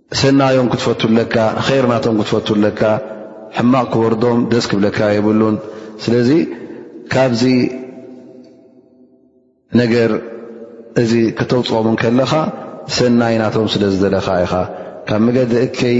ሰናዮም ክትፈቱ ኣለካ ር ናቶም ክትፈቱ ኣለካ ሕማቕ ክወርዶም ደስ ክብለካ የብሉን ስለዚ ካብዚ ነገር እዚ ክተውፅኦም ከለኻ ሰናይ ናቶም ስለ ዝደለኻ ኢኻ ካብ መገዲ እከይ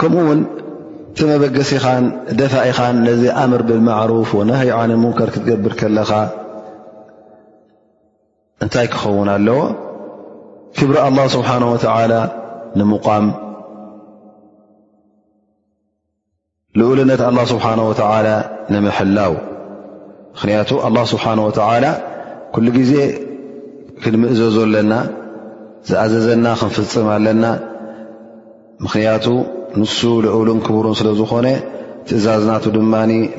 ከምኡ ውን እቲ መበገሲኻን ደፋኢኻን ነዚ ኣምር ብማዕሩፍ ወናሃ ዓነ ሙንከር ክትገብር ከለኻ እንታይ ክኸውን ኣለዎ ክብሪ ኣላ ስብሓን ወተዓላ ንምቛም ልኡልነት ኣላ ስብሓን ወተላ ንምሕላው ምኽንያቱ ኣላ ስብሓን ወተዓላ ኩሉ ግዜ ክንምእዘዞ ኣለና ዝኣዘዘና ክንፍፅም ኣለና ምኽንያቱ ንሱ ልኡልን ክቡሩን ስለ ዝኾነ ትእዛዝናቱ ድማ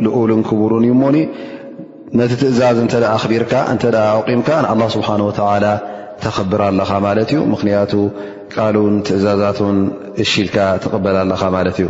ልኡልን ክቡሩን እዩ እሞኒ ነቲ ትእዛዝ እንተ ኣኽቢርካ እንተ ኣቂምካ ንኣላ ስብሓን ወተዓላ ተኽብር ኣለኻ ማለት እዩ ምኽንያቱ ቃሉን ትእዛዛትን እሽልካ ትቕበል ኣለኻ ማለት እዩ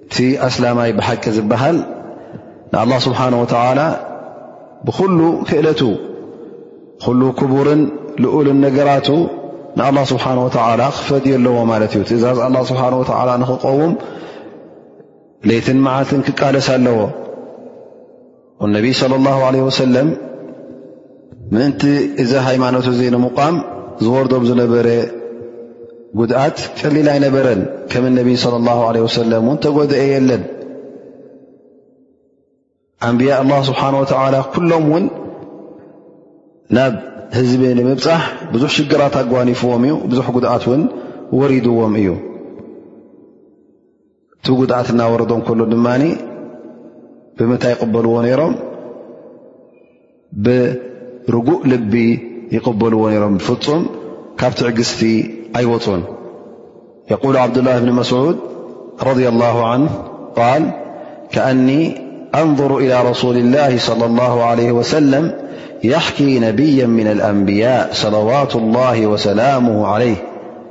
እቲ ኣስላማይ ብሓቂ ዝበሃል ንኣላ ስብሓን ወተዓላ ብኩሉ ክእለቱ ኩሉ ክቡርን ልኡልን ነገራቱ ንኣላ ስብሓን ወተዓላ ክፈድዮ ኣለዎ ማለት እዩ ትእዛዝ ኣላ ስብሓን ወተዓላ ንክቀውም ለይትን መዓልትን ክቃለስ ኣለዎ ነቢይ صለ ላሁ ለ ወሰለም ምእንቲ እዚ ሃይማኖት እዚ ንምቛም ዝወርዶም ዝነበረ ጉድኣት ቀሊል ኣይነበረን ከም ነቢይ صለ ላሁ ለ ወሰለም እውን ተጎድአ የለን ኣንብያ ኣላ ስብሓን ወተላ ኩሎም እውን ናብ ህዝቢ ንምብፃሕ ብዙሕ ሽግራት ኣጓኒፍዎም እዩ ብዙሕ ጉድኣት እውን ወሪድዎም እዩ እቲ ጉድዓት እናወረዶም ከሉ ድማ متى يقبلونيرم برجوء لبي يقبلونيرم فم كابتعجست أيون يقول عبد الله بن مسعود - رضي الله عنه- قال كأني أنظر إلى رسول الله - صلى الله عليه وسلم يحكي نبيا من الأنبياء صلوات الله وسلامه عليه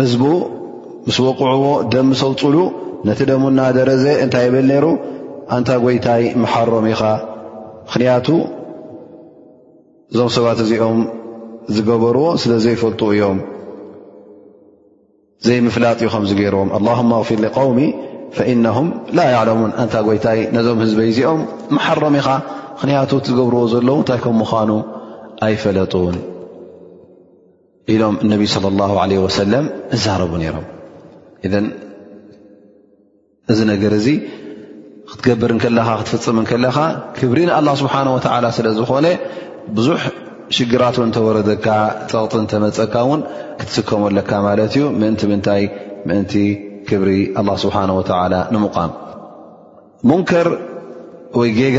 ህዝቡ ምስ ወቕዕዎ ደም ሰውፅሉ ነቲ ደሙ እና ደረዘ እንታይ ይብል ነይሩ ኣንታ ጎይታይ መሓሮም ኢኻ ምኽንያቱ እዞም ሰባት እዚኦም ዝገበርዎ ስለ ዘይፈልጡ እዮም ዘይምፍላጥ እዩ ከምዚ ገይርዎም ኣላሁማ ኣፊር ሊቀውሚ ፈኢነሁም ላ ያዕለሙን ኣንታ ጎይታይ ነዞም ህዝበይ እዚኦም መሓሮም ኢኻ ምኽንያቱ ዝገብርዎ ዘለዉ እንታይ ከም ምዃኑ ኣይፈለጡን ኢሎም እነቢ ስለ ላሁ ለ ወሰለም እዛረቡ ነይሮም እን እዚ ነገር እዚ ክትገብር ከለኻ ክትፍፅም ከለኻ ክብሪ ንኣላ ስብሓን ወተዓላ ስለ ዝኾነ ብዙሕ ሽግራት ን ተወረደካ ፀቕጢ ንተመፀካ እውን ክትስከሙ ኣለካ ማለት እዩ ምእንቲ ምንታይ ምእንቲ ክብሪ ኣላ ስብሓን ወተዓላ ንምቛም ሙንከር ወይ ጌጋ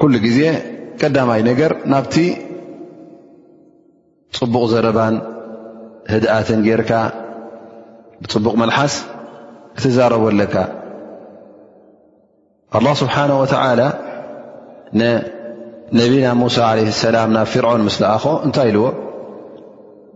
ኩሉ ግዜ ቀዳማይ ነገር ናብቲ ፅቡቕ ዘረባን ህድኣትን ጌርካ ብፅቡቕ መልሓስ ክትዛረቦ ኣለካ ኣላ ስብሓን ወተላ ንነቢና ሙሳ ለ ሰላም ናብ ፍርዖን ምስ ለኣኾ እንታይ ኢልዎ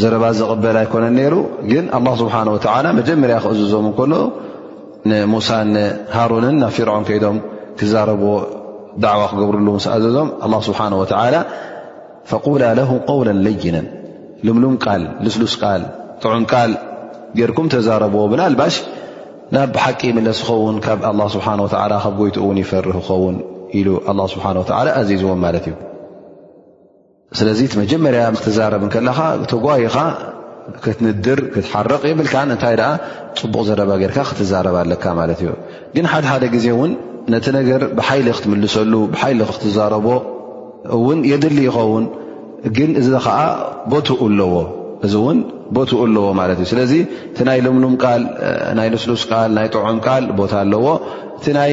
ዘረባ ዝቕበል ኣይኮነን ነይሩ ግን ኣላ ስብሓን ወተዓላ መጀመርያ ክእዝዞም እንከሎ ንሙሳን ሃሩንን ናብ ፊርዖን ከይዶም ክዛረብዎ ዳዕዋ ክገብርሉ ምስ ኣዘዞም ኣላ ስብሓን ወተዓላ ፈቁላ ለሁ ቀውለ ለይነን ልምሉም ቃል ልስሉስ ቃል ጥዑም ቃል ጌርኩም ተዛረብዎ ብና ልባሽ ናብ ሓቂ ይምለስ ዝኸውን ካብ ኣላ ስብሓን ወተዓላ ካብ ጎይትኡ እውን ይፈርህ ይኸውን ኢሉ ኣላ ስብሓን ወተዓላ ኣዚዝዎም ማለት እዩ ስለዚ እቲ መጀመርያ ክትዛረብ ከለኻ ተጓይኻ ክትንድር ክትሓርቕ የብልካ እንታይ ደኣ ፅቡቕ ዘረባ ጌርካ ክትዛረብ ኣለካ ማለት እዩ ግን ሓደሓደ ግዜ እውን ነቲ ነገር ብሓይሊ ክትምልሰሉ ብሓይሊ ክትዛረቦ እውን የድሊ ይኸውን ግን እዚ ከዓ ቦትኡ ኣለዎ እዚ እውን ቦትኡ ኣለዎ ማለት እዩ ስለዚ እቲ ናይ ልምሉም ቃል ናይ ልስሉስ ቃል ናይ ጥዑም ቃል ቦታ ኣለዎ እቲ ናይ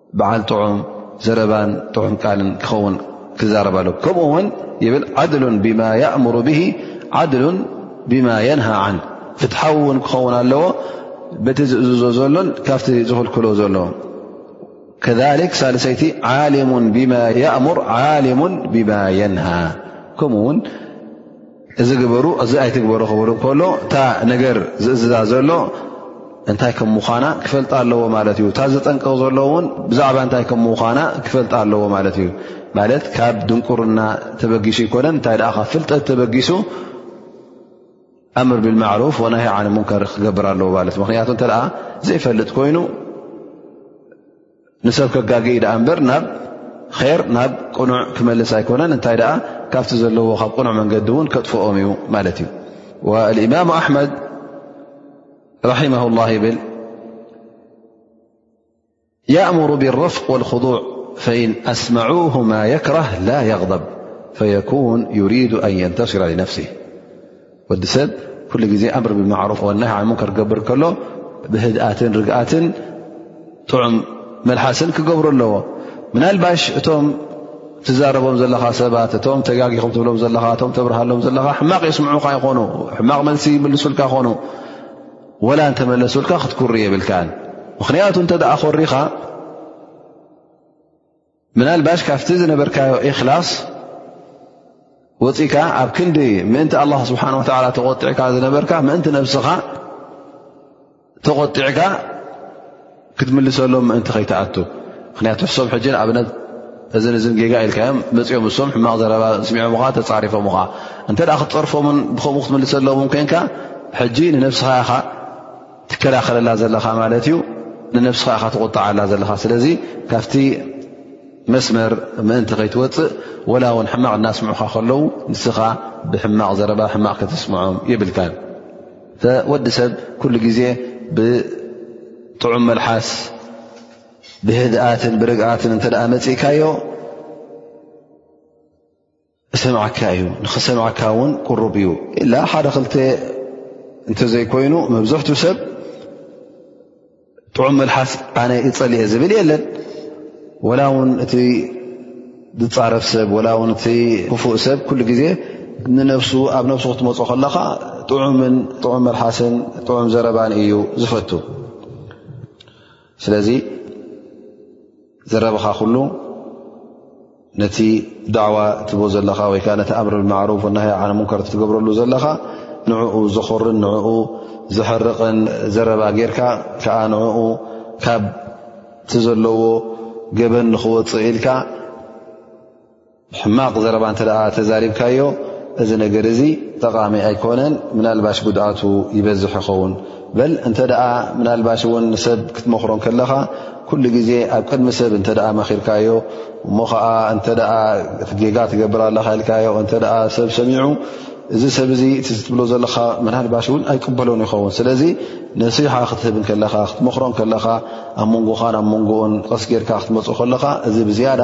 በዓል ጥዑም ዘረባን ጥዑም ቃልን ክኸውን ክዛረብ ኣለ ከምኡ ውን ይብል ዓድሉ ብማ የእምሩ ብ ዓድሉ ብማ የንሃ ዓን ፍትሓዊ እውን ክኸውን ኣለዎ በቲ ዝእዝዞ ዘሎን ካብቲ ዝኽልክሎ ዘሎ ከሊክ ሳልሰይቲ ዓሊሙን ብማ የእሙር ዓሊሙን ብማ የንሃ ከምኡ ውን እዚ ግበሩ እዚ ኣይትግበሩ ክብል ከሎ እታ ነገር ዝእዝዛ ዘሎ እንታይ ከም ምዃና ክፈልጣ ኣለዎ ማለት እዩ እታ ዘጠንቅቕ ዘሎ እውን ብዛዕባ እንታይ ከም ምዃና ክፈልጣ ኣለዎ ማለት እዩ ማለት ካብ ድንቁርና ተበጊሱ ኣይኮነን እንታይ ደኣ ካብ ፍልጠት ተበጊሱ ኣምር ብልማዕሩፍ ወናሂ ዓን ሙንከር ክገብር ኣለዎ ማለት እዩ ምክንያቱ እንተ ዘይፈልጥ ኮይኑ نسب كججي ر ن قنع كملس أيكن ت فت لዎ قنع مند ون كطفم والإمام أحمد رحمه الله يبل يأمر بالرفق والخضوع فإن أسمعوه ما يكره لا يغضب فكون يريد أن ينتشر لنفسه ወዲ ሰብ ኩሉ ግዜ ኣምር ብማዕሩፍ ወና ዓ ሙንከር ክገብር ከሎ ብህድኣትን ርግኣትን ጥዑም መልሓስን ክገብሩ ኣለዎ ምናልባሽ እቶም ትዛረቦም ዘለኻ ሰባት እቶም ተጋጊኹም ትብሎም ዘለኻ እቶም ተብርሃሎም ዘለኻ ሕማቕ የስምዑካ ይኾኑ ሕማቕ መልሲ ይምልሱልካ ይኾኑ ወላ እንተመለሱልካ ክትኩሪ የብልካ ምኽንያቱ እንተ ኮሪኻ ምናልባሽ ካብቲ ዝነበርካዮ እክላስ ወፂእካ ኣብ ክንዲ ምእንቲ ኣላ ስብሓን ወላ ተቆጢዕካ ዝነበርካ ምእንቲ ነብስኻ ተቆጢዕካ ክትምልሰሎም ምእንቲ ከይትኣቱ ምክንያቱ ሕሶም ሕጂ ንኣብነት እዚ ንዝን ጌጋ ኢልካዮም መፅኦም እሶም ሕማቕ ዘረባ ስሚዖም ኻ ተፃሪፎም ኻ እንተ ክትፀርፎምን ብከምኡ ክትምልሰሎምን ኮንካ ሕጂ ንነብስኻ ኢኻ ትከላኸለላ ዘለኻ ማለት እዩ ንነብስኻ ኢኻ ትቑጣዓላ ዘለኻ ስለዚ ካብቲ መስመር ምእንቲ ከይትወፅእ ወላ እውን ሕማቕ እናስምዑኻ ከለዉ ንስኻ ብሕማቕ ዘረባ ሕማቕ ከተስምዖም የብልካን ወዲ ሰብ ኩሉ ግዜ ብጥዑም መልሓስ ብህድኣትን ብርግኣትን እንተ መፅእካዮ እሰምዓካ እዩ ንክሰምዕካ እውን ቅሩብ እዩ ኢላ ሓደ ክልተ እንተዘይኮይኑ መብዝሕትኡ ሰብ ጥዑም መልሓስ ኣነ ይፀልየ ዝብል የለን ወላ እውን እቲ ዝፃረፍ ሰብ ወላ ውን እቲ ክፉእ ሰብ ኩሉ ግዜ ንነብሱ ኣብ ነብሱ ክትመፁ ከለካ ጥዑምን ጥዑም መልሓስን ጥዑም ዘረባን እዩ ዝፈቱ ስለዚ ዘረብኻ ኩሉ ነቲ ዳዕዋ እትቦ ዘለኻ ወይ ከዓ ነቲ ኣምር ብማዕሩፍ ወናሃይ ዓን ሙንከር ትገብረሉ ዘለኻ ንዕኡ ዘኾርን ንዕኡ ዘሕርቕን ዘረባ ጌርካ ከዓ ንዕኡ ካብ እቲ ዘለዎ ገበን ንኽወፅእ ኢልካ ሕማቕ ዘረባ እንተ ተዛሪብካዮ እዚ ነገር እዚ ጠቓሚ ኣይኮነን ምናልባሽ ጉድኣቱ ይበዝሕ ይኸውን በል እንተ ምናልባሽ እውን ሰብ ክትመኽሮ ከለኻ ኩሉ ግዜ ኣብ ቅድሚ ሰብ እንተ መኺርካዮ እሞ ኸዓ እንተ ጌጋ ትገብር ኣለኻ ኢልካዮ እንተ ሰብ ሰሚዑ እዚ ሰብ እዚ እቲ ዝትብሎ ዘለኻ ምናልባሽ እውን ኣይቅበሎን ይኸውን ስለዚ ንስሓ ክትህብ ከለኻ ክትመኽሮ ከለኻ ኣብ መንጎኻን ኣብ መንጎኡን ቐስ ጌርካ ክትመፁ ከለኻ እዚ ብዝያዳ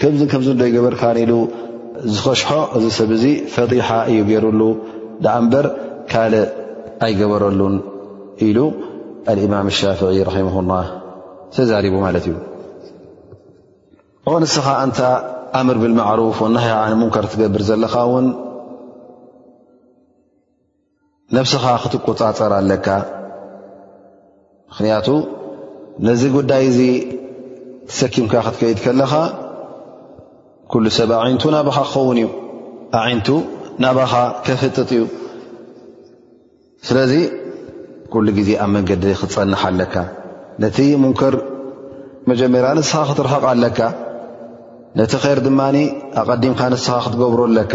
ከምዚ ከምዚ ዶ ይገበርካን ኢሉ ዝኸሽሖ እዚ ሰብ እዚ ፈጢሓ እዩ ገይሩሉ ድኣ እምበር ካልእ ኣይገበረሉን ኢሉ ኣልእማም ሻፍዒ ራሒማሁ ላ ተዛሪቡ ማለት እዩ ኦ ንስኻ ኣንታ ኣምር ብልማዕሩፍ ወናሃ ን ሙንከር ትገብር ዘለኻ እውን ነብስኻ ክትቆፃፀር ኣለካ ምክንያቱ ነዚ ጉዳይ እዚ ተሰኪምካ ክትከይድ ከለኻ ኩሉ ሰብ ኣዒንቱ ናባኻ ክኸውን እዩ ኣዒንቱ ናባኻ ከፍጥጥ እዩ ስለዚ ኩሉ ግዜ ኣብ መንገዲ ክትፀንሕ ኣለካ ነቲ ሙንከር መጀመርያ ንስኻ ክትርሕቕ ኣለካ ነቲ ኼር ድማ ኣቐዲምካ ንስኻ ክትገብሮ ኣለካ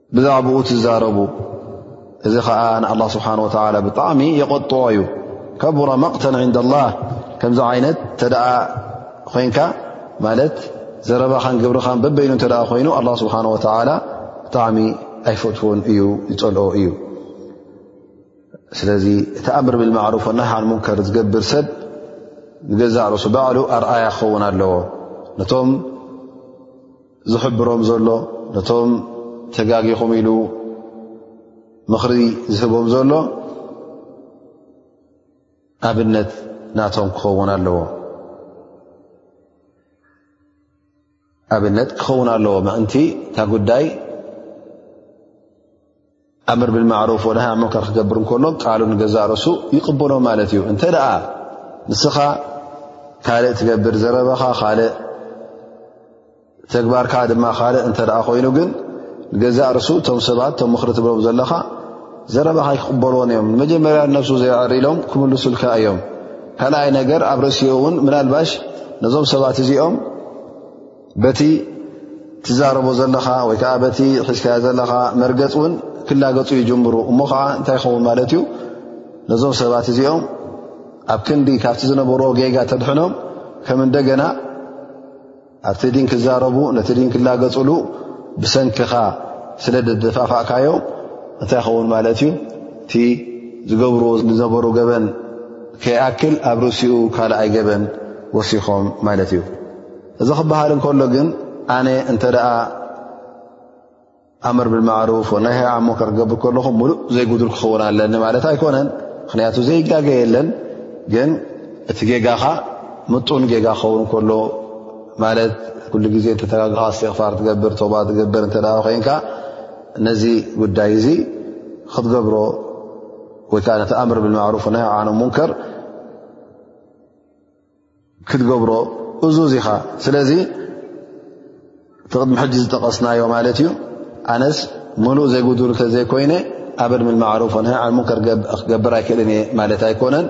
ብዛዕባኡ ትዛረቡ እዚ ከዓ ንኣላ ስብሓን ወተላ ብጣዕሚ የቆጥዎ እዩ ከቡረ መቅተን ዕንዳ ላህ ከምዚ ዓይነት ተደኣ ኮንካ ማለት ዘረባኻን ግብርኻን በበይኑ እተ ኮይኑ ኣላ ስብሓን ወተላ ብጣዕሚ ኣይፈትዎን እዩ ይፀልኦ እዩ ስለዚ እቲ ኣምር ብልማዕሩፍ ወናሓን ሙንከር ዝገብር ሰብ ንገዛእ ርእሱ ባዕሉ ኣርኣያ ክኸውን ኣለዎ ነቶም ዝሕብሮም ዘሎ ነቶም ተጋጊኹም ኢሉ ምኽሪ ዝህቦም ዘሎ ኣብነት ናቶም ክኸውን ኣለዎ ኣብነት ክኸውን ኣለዎ ምእንቲ እታ ጉዳይ ኣምር ብልማዕሩፍ ወነሃ ኣንሙንከር ክገብር እንከሎ ቃሉ ንገዛእ ርእሱ ይቕበሎ ማለት እዩ እንተ ደኣ ንስኻ ካልእ ትገብር ዘረበኻ ካልእ ተግባርካ ድማ ካልእ እንተ ደኣ ኮይኑ ግን ንገዛእ ርእሱ እቶም ሰባት እቶም ምኽሪ ትብሎም ዘለኻ ዘረበኻ ኣይክቕበልዎን እዮም ንመጀመርያ ነብሱ ዘይዕር ኢሎም ክምልሱልካ እዮም ካልኣይ ነገር ኣብ ርእሲኡ እውን ምናልባሽ ነዞም ሰባት እዚኦም በቲ ትዛረቦ ዘለኻ ወይ ከዓ በቲ ሒዝካዮ ዘለኻ መርገፅ እውን ክላገፁ ይጅምሩ እሞ ከዓ እንታይ ይኸውን ማለት እዩ ነዞም ሰባት እዚኦም ኣብ ክንዲ ካብቲ ዝነበርዎ ጌጋ ተድሕኖም ከም እንደገና ኣብቲ ዲን ክዛረቡ ነቲ ዲን ክላገፅሉ ብሰንኪኻ ስለ ድደፋፋእካዮም እንታይ ይኸውን ማለት እዩ እቲ ዝገብርዎ ዝነበሩ ገበን ከይኣክል ኣብ ርእሲኡ ካልኣይ ገበን ወሲኾም ማለት እዩ እዚ ክበሃል እንከሎ ግን ኣነ እንተ ኣምር ብማዕሩፍ ናይ ሃ ሞከ ክገብር ከለኹ ሙሉእ ዘይጉዱል ክኸውን ኣለኒ ማለት ኣይኮነን ምክንያቱ ዘይጋገ የለን ግን እቲ ጌጋኻ ምጡን ጌጋ ክኸውን ከሎ ማለት ኩሉ ግዜ ተተጋግኻ ስትቕፋር ትገብር ቶባ ትገብር እተ ኮንካ ነዚ ጉዳይ እዚ ክትገብሮ ወይከዓ ነቲ ኣምር ብማዕሩፍ ናይ ሙንከር ክትገብሮ እዙዝ ኢኻ ስለዚ እቲ ቅድሚ ሕጂ ዝጠቐስናዮ ማለት እዩ ኣነስ ምሉእ ዘይጉድሉ ተዘይኮይነ ኣበር ምልማዕሩፍ ንሃ ዓልሙከር ክገብር ኣይክእልን እየ ማለት ኣይኮነን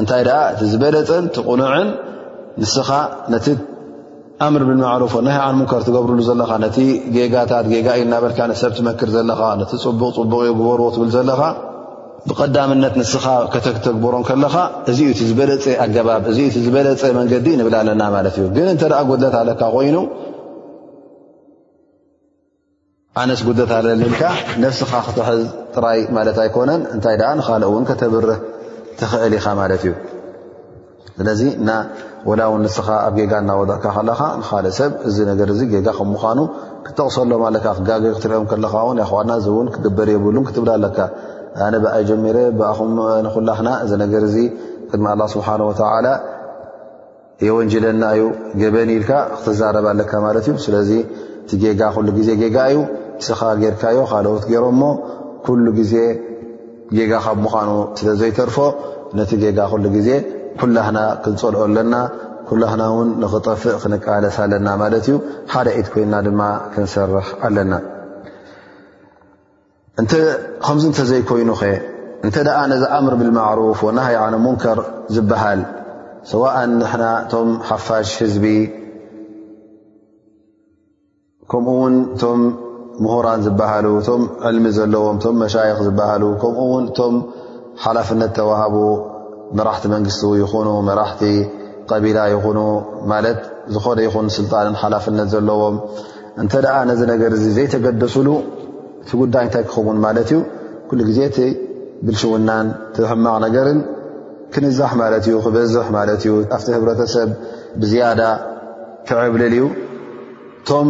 እንታይ ደኣ እቲ ዝበለፀን ትቕኑዕን ንስኻ ነቲ ኣምር ብልማዕሩፍ ንሃ ዓልሙከር ትገብርሉ ዘለኻ ነቲ ጌጋታት ጌጋ እዩ እናበልካ ንሰብ ትመክር ዘለኻ ነቲ ፅቡቕ ፅቡቕ እዩ ግበርዎ ትብል ዘለኻ ብቐዳምነት ንስኻ ከተተግበሮን ከለኻ እዚ እቲ ዝበለፀ ኣገባብ እዚ እቲ ዝበለፀ መንገዲ ንብል ኣለና ማለት እዩ ግን እንተ ጉድለት ኣለካ ኮይኑ ኣነስ ጉድለት ኣለልልካ ነፍስኻ ክትሕዝ ጥራይ ማለት ኣይኮነን እንታይ ደኣ ንካልእ እውን ከተብርህ ትኽእል ኢኻ ማለት እዩ ስለዚ እና ወላ ውን ንስኻ ኣብ ጌጋ እናወዳእካ ከለኻ ንካልእ ሰብ እዚ ነገር እዚ ጌጋ ከም ምዃኑ ክጠቕሰሎም ኣለካ ክጋገ ክትሪኦም ከለኻ ውን ያኹዋና እዚ እውን ክግበር የብሉን ክትብላ ኣለካ ኣነ ብኣይ ጀሚረ ብኣኹም ንኩላክና እዚ ነገር እዚ ቅድሚ ኣላ ስብሓን ወተዓላ የወንጅለና እዩ ገበን ኢልካ ክትዛረብ ኣለካ ማለት እዩ ስለዚ እቲ ጌጋ ኩሉ ግዜ ጌጋ እዩ ንስኻ ጌርካዮ ካልኦት ገይሮ እሞ ኩሉ ግዜ ጌጋ ካብ ምዃኑ ስለ ዘይተርፎ ነቲ ጌጋ ኩሉ ግዜ ኩላህና ክንፀልኦ ኣለና ኩላህና እውን ንኽጠፍእ ክንቃለስ ኣለና ማለት እዩ ሓደ ኢድ ኮይና ድማ ክንሰርሕ ኣለና እንተ ከምዚ እንተዘይኮይኑ ከ እንተ ደኣ ነዚ ኣምር ብልማዕሩፍ ወናሃይ ዓነ ሙንከር ዝበሃል ሰዋእን ንሕና እቶም ሓፋሽ ህዝቢ ከምኡ ውን እቶም ምሁራን ዝበሃሉ እቶም ዕልሚ ዘለዎም እቶም መሻይኽ ዝበሃሉ ከምኡ ውን እቶም ሓላፍነት ተዋህቡ መራሕቲ መንግስቲ ይኹኑ መራሕቲ ቀቢላ ይኹኑ ማለት ዝኾነ ይኹን ስልጣንን ሓላፍነት ዘለዎም እንተ ደኣ ነዚ ነገር እዚ ዘይተገደሱሉ እቲ ጉዳይ እንታይ ክኸውን ማለት እዩ ኩሉ ግዜ እቲ ብልሽውናን ትሕማቕ ነገርን ክንዛሕ ማለት እዩ ክበዝሕ ማለት እዩ ኣብቲ ህብረተሰብ ብዝያዳ ክዕብልል እዩ እቶም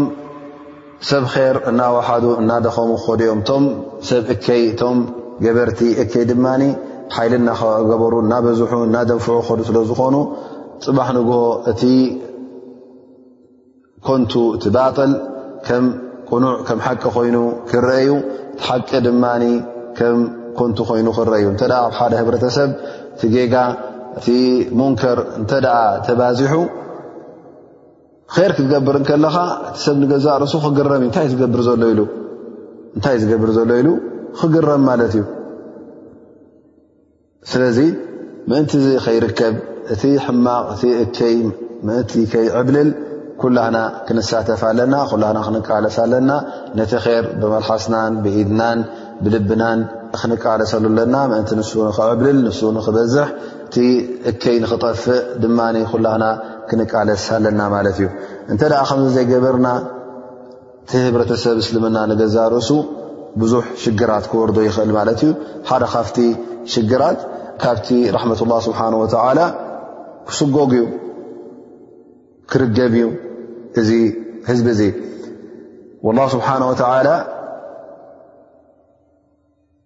ሰብ ር እናወሓዱ እናደኸሙ ክኸዱ እዮም እቶም ሰብ እከይ እቶም ገበርቲ እከይ ድማ ሓይሊ እናገበሩ እናበዝሑ እናደንፍዑ ክኸዱ ስለ ዝኾኑ ፅባሕ ንግሆ እቲ ኮንቱ እቲ ባጥል ከም ቅኑዕ ከም ሓቂ ኮይኑ ክረአዩ እቲ ሓቂ ድማ ከም ኮንቱ ኮይኑ ክረአዩ እተ ኣብ ሓደ ህብረተሰብ እቲ ጌጋ እቲ ሙንከር እንተ ተባዚሑ ር ክትገብር ከለኻ እቲ ሰብ ንገዛእ ርእሱ ክግረም እዩ ታይ ዝገብር ዘሎ ኢሉ እንታይ ዝገብር ዘሎ ኢሉ ክግረም ማለት እዩ ስለዚ ምእንቲ ዚ ከይርከብ እቲ ሕማቕ እቲ እከይ ምእንቲ ከይዕብልል ኩላህና ክንሳተፍ ኣለና ኩላህና ክንቃለስ ኣለና ነቲ ር ብመልሓስናን ብኢድናን ብልብናን ክንቃለሰሉ ኣለና ምእንቲ ንሱ ንኽዕብልል ንሱ ንኽበዝሕ እቲ እከይ ንክጠፍእ ድማ ኩላና ክንቃለስ ኣለና ማለት እዩ እንተ ከምዚ ዘይገበርና እቲ ህብረተሰብ እስልምና ንገዛ ርእሱ ብዙሕ ሽግራት ክወርዶ ይኽእል ማለት እዩ ሓደ ካብቲ ሽግራት ካብቲ ራሕመት ላ ስብሓን ወተላ ክስጎግ እዩ ክርገብ እዩ እዚ ህዝቢ እዙ ላ ስብሓን ወተላ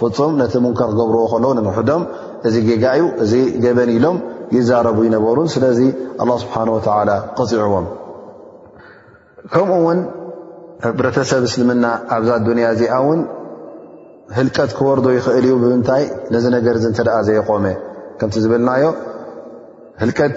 ፍፁም ነቲ ሙንከር ክገብርዎ ከለዉ ንንሕዶም እዚ ጌጋ እዩ እዚ ገበን ኢሎም ይዛረቡ ይነበሩን ስለዚ ኣላ ስብሓን ወተላ ቐፂዕዎም ከምኡ እውን ሕብረተሰብ እስልምና ኣብዛ ኣዱንያ እዚኣ እውን ህልቀት ክወርዶ ይኽእል እዩ ብምንታይ ነዚ ነገር እዚ እንተደኣ ዘይቆመ ከምቲ ዝበልናዮ ህልቀት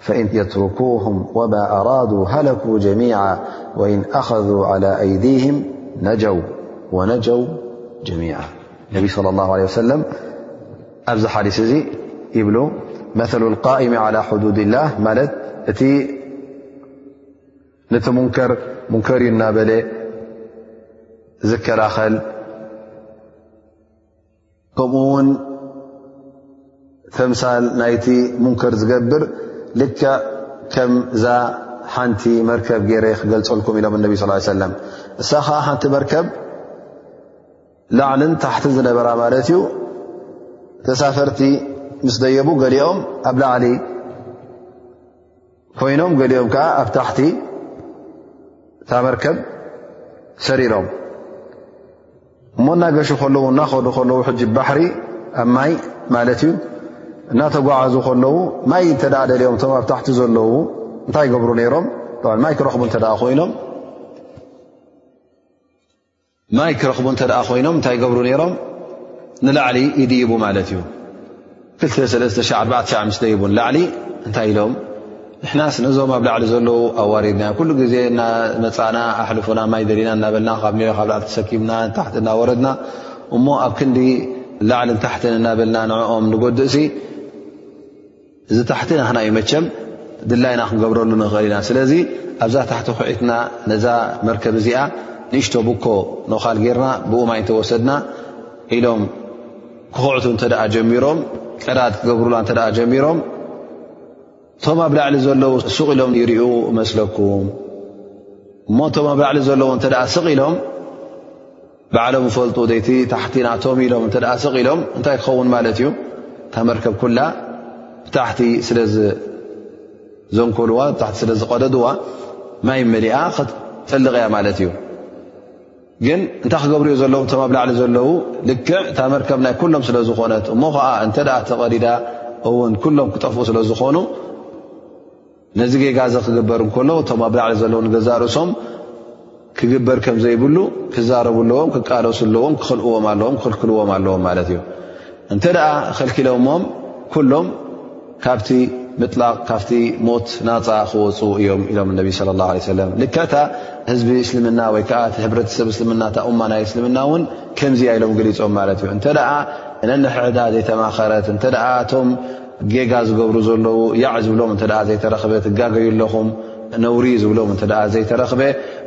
فإن يتركوهم وما أرادوا هلكوا جميعا وإن أخذوا على أيديهم نجوا ونجوا جميعا النبي صلى الله عليه وسلم أزحلبل مثل القائم على حدود الله ا نمنكر ሙንከር እዩ እናበለ ዝከላኸል ከምኡ ውን ተምሳል ናይቲ ሙንከር ዝገብር ልክዕ ከምዛ ሓንቲ መርከብ ገይረ ክገልፀልኩም ኢሎም እነቢ ስ ሰለም እሳ ከዓ ሓንቲ መርከብ ላዕልን ታሕቲ ዝነበራ ማለት እዩ ተሳፈርቲ ምስ ደየቡ ገሊኦም ኣብ ላዕሊ ኮይኖም ገሊኦም ከዓ ኣብ ታሕቲ እታ መርከብ ሰሪሮም እሞ እናገሹ ከለዉ እናኸዱ ከለዉ ሕጂ ባሕሪ ኣብ ማይ ማለት እዩ እናተጓዓዙ ከለዉ ማይ እንተ ደልኦም እቶም ኣብ ታሕቲ ዘለዉ እንታይ ይገብሩ ነይሮም ማይ ክረኽቡ እንተ ኮይኖም ማይ ክረኽቡ እንተ ኮይኖም እንታይ ገብሩ ነይሮም ንላዕሊ ይድይቡ ማለት እዩ ክ3 ደይቡ ንላዕሊ እንታይ ኢሎም ንሕናስ ነዞም ኣብ ላዕሊ ዘለዉ ኣዋሪድና ኩሉ ግዜ እናመፃእና ኣሕልፉና ማይ ደሊና እናበልና ካብ ኒ ካብ ላዕሊ ተሰኪምና ታሕቲ እናወረድና እሞ ኣብ ክንዲ ላዕሊ ታሕትን እናበልና ንኦም ንጎድእሲ እዚ ታሕቲ ናህና እዩ መቸም ድላይና ክንገብረሉ ንኽእል ኢና ስለዚ ኣብዛ ታሕቲ ኩዒትና ነዛ መርከብ እዚኣ ንእሽቶ ቡኮ ኖኻል ጌርና ብኡ ማይ እንተወሰድና ኢሎም ክኽዕቱ እንተ ጀሚሮም ቀዳድ ክገብሩላ እተ ጀሚሮም እቶም ኣብ ላዕሊ ዘለዉ ሱቕ ኢሎም ይርኡ መስለኩም እሞ እቶም ኣብ ላዕሊ ዘለዉ እተ ስቕ ኢሎም ባዕሎም ዝፈልጡ ደይቲ ታሕቲ ናቶም ኢሎም እተ ስቕ ኢሎም እንታይ ክኸውን ማለት እዩ እታ መርከብ ኩላ ብታሕቲ ስለዘንኮልዋ ብታሕቲ ስለ ዝቐደድዋ ማይ መሊኣ ክትጥልቕ እያ ማለት እዩ ግን እንታይ ክገብርዮ ዘለዉ እቶም ኣብ ላዕሊ ዘለዉ ልክዕ እታ መርከብ ናይ ኩሎም ስለ ዝኾነት እሞ ከዓ እንተ ተቐዲዳ እውን ኩሎም ክጠፍኡ ስለ ዝኾኑ ነዚ ጌጋ እዚ ክግበር እንከሎ እቶም ኣብ ላዕሊ ዘለዉ ንገዛእ ርእሶም ክግበር ከም ዘይብሉ ክዛረቡ ኣለዎም ክቃለሱ ኣለዎም ክኽልእዎም ኣለዎም ክኽልክልዎም ኣለዎም ማለት እዩ እንተ ደኣ ኸልኪሎሞም ኩሎም ካብቲ ምጥላቕ ካብቲ ሞት ናፃ ክወፁ እዮም ኢሎም እነቢ ስለ ላ ለ ሰለም ልክዕታ ህዝቢ እስልምና ወይ ከዓ እቲ ህብረተሰብ እስልምና እታ እማ ናይ እስልምና እውን ከምዚ ያ ኢሎም ገሊፆም ማለት እዩ እንተ ደኣ ነንሕሕዳ ዘይተማኸረት እንተ እቶም ጌጋ ዝገብሩ ዘለዉ ያዕ ዝብሎም እተ ዘይተረኽበ ትጋገዩ ኣለኹም ነውሪ ዝብሎም እተ ዘይተረኽበ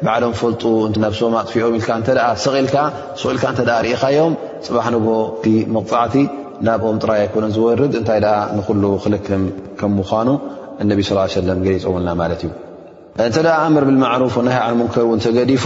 ባዕሎም ፈልጡ ነብሶም ኣጥፊኦም ኢልካ እተ ሰቂልካ ስቂልካ እተ ርኢኻዮም ፅባሕ ንጎ እቲ መቕፃዕቲ ናብኦም ጥራይ ኣይኮነን ዝወርድ እንታይ ደኣ ንኹሉ ክልክም ከም ምዃኑ እነቢ ስ ሰለም ገሊፆምልና ማለት እዩ እንተ ኣምር ብልማዕሩፍ ናይ ዓል ሙንከር እውን ተገዲፉ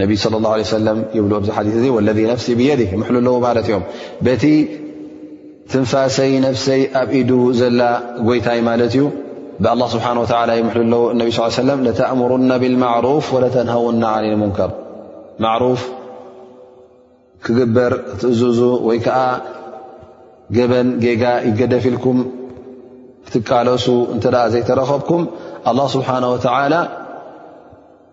ነቢ ص ه ع ሰለ ይብሉ ኣብዚ ሓዲ እዚ ወለذ ነፍሲ ብየዲ ይምሕሉ ኣለዉ ማለት እዮም በቲ ትንፋሰይ ነፍሰይ ኣብ ኢዱ ዘላ ጎይታይ ማለት እዩ ብኣላ ስብሓን ወላ ይምሕሉ ኣለዉ እነቢ ስ ሰለ ለተእምሩና ብልማዕሩፍ ወለተንሃውና ዓን ሙንከር ማዕሩፍ ክግበር ክትእዝዙ ወይ ከዓ ገበን ጌጋ ይገደፊ ኢልኩም ክትቃለሱ እንተ ዘይተረኸብኩም ኣላ ስብሓን ወተላ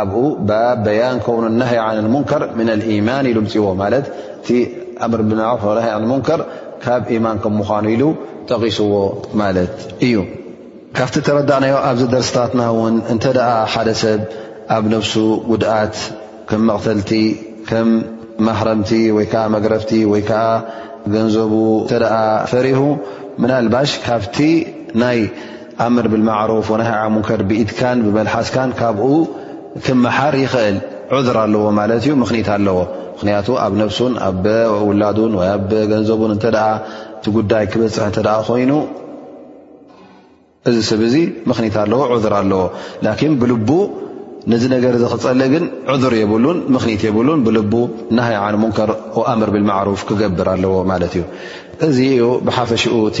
ኣብኡ በያን ከውኑ ናሃይ ዓን ሙንከር ምን ልኢማን ኢሉ ምፅዎ ማለት እቲ ኣምር ብማዕሩፍ ናይ ዓን ሙንከር ካብ ኢማን ከም ምዃኑ ኢሉ ጠቒስዎ ማለት እዩ ካብቲ ተረዳእናዮ ኣብዚ ደርስታትና እውን እንተ ደኣ ሓደ ሰብ ኣብ ነብሱ ጉድኣት ከም መቕተልቲ ከም ማህረምቲ ወይ ከዓ መግረፍቲ ወይ ከዓ ገንዘቡ እተ ፈሪሁ ምናልባሽ ካብቲ ናይ ኣምር ብልማዕሩፍ ወናሃ ዓሙከር ብኢድካን ብመልሓስካን ካብኡ ክመሓር ይኽእል ዑድር ኣለዎ ማለት እዩ ምኽኒት ኣለዎ ምኽንያቱ ኣብ ነፍሱን ኣብ ውላዱን ወይ ኣብ ገንዘቡን እተ እቲ ጉዳይ ክበፅሕ እተ ኮይኑ እዚ ሰብ እዚ ምኽኒት ኣለዎ ዑድር ኣለዎ ላኪን ብልቡ ነዚ ነገር እዚ ክፀልእ ግን ዑድር የብሉን ምኽኒት የብሉን ብልቡ ናሃይ ዓን ሙንከር ኣምር ብልማዕሩፍ ክገብር ኣለዎ ማለት እዩ እዚ እዩ ብሓፈሽኡ እቲ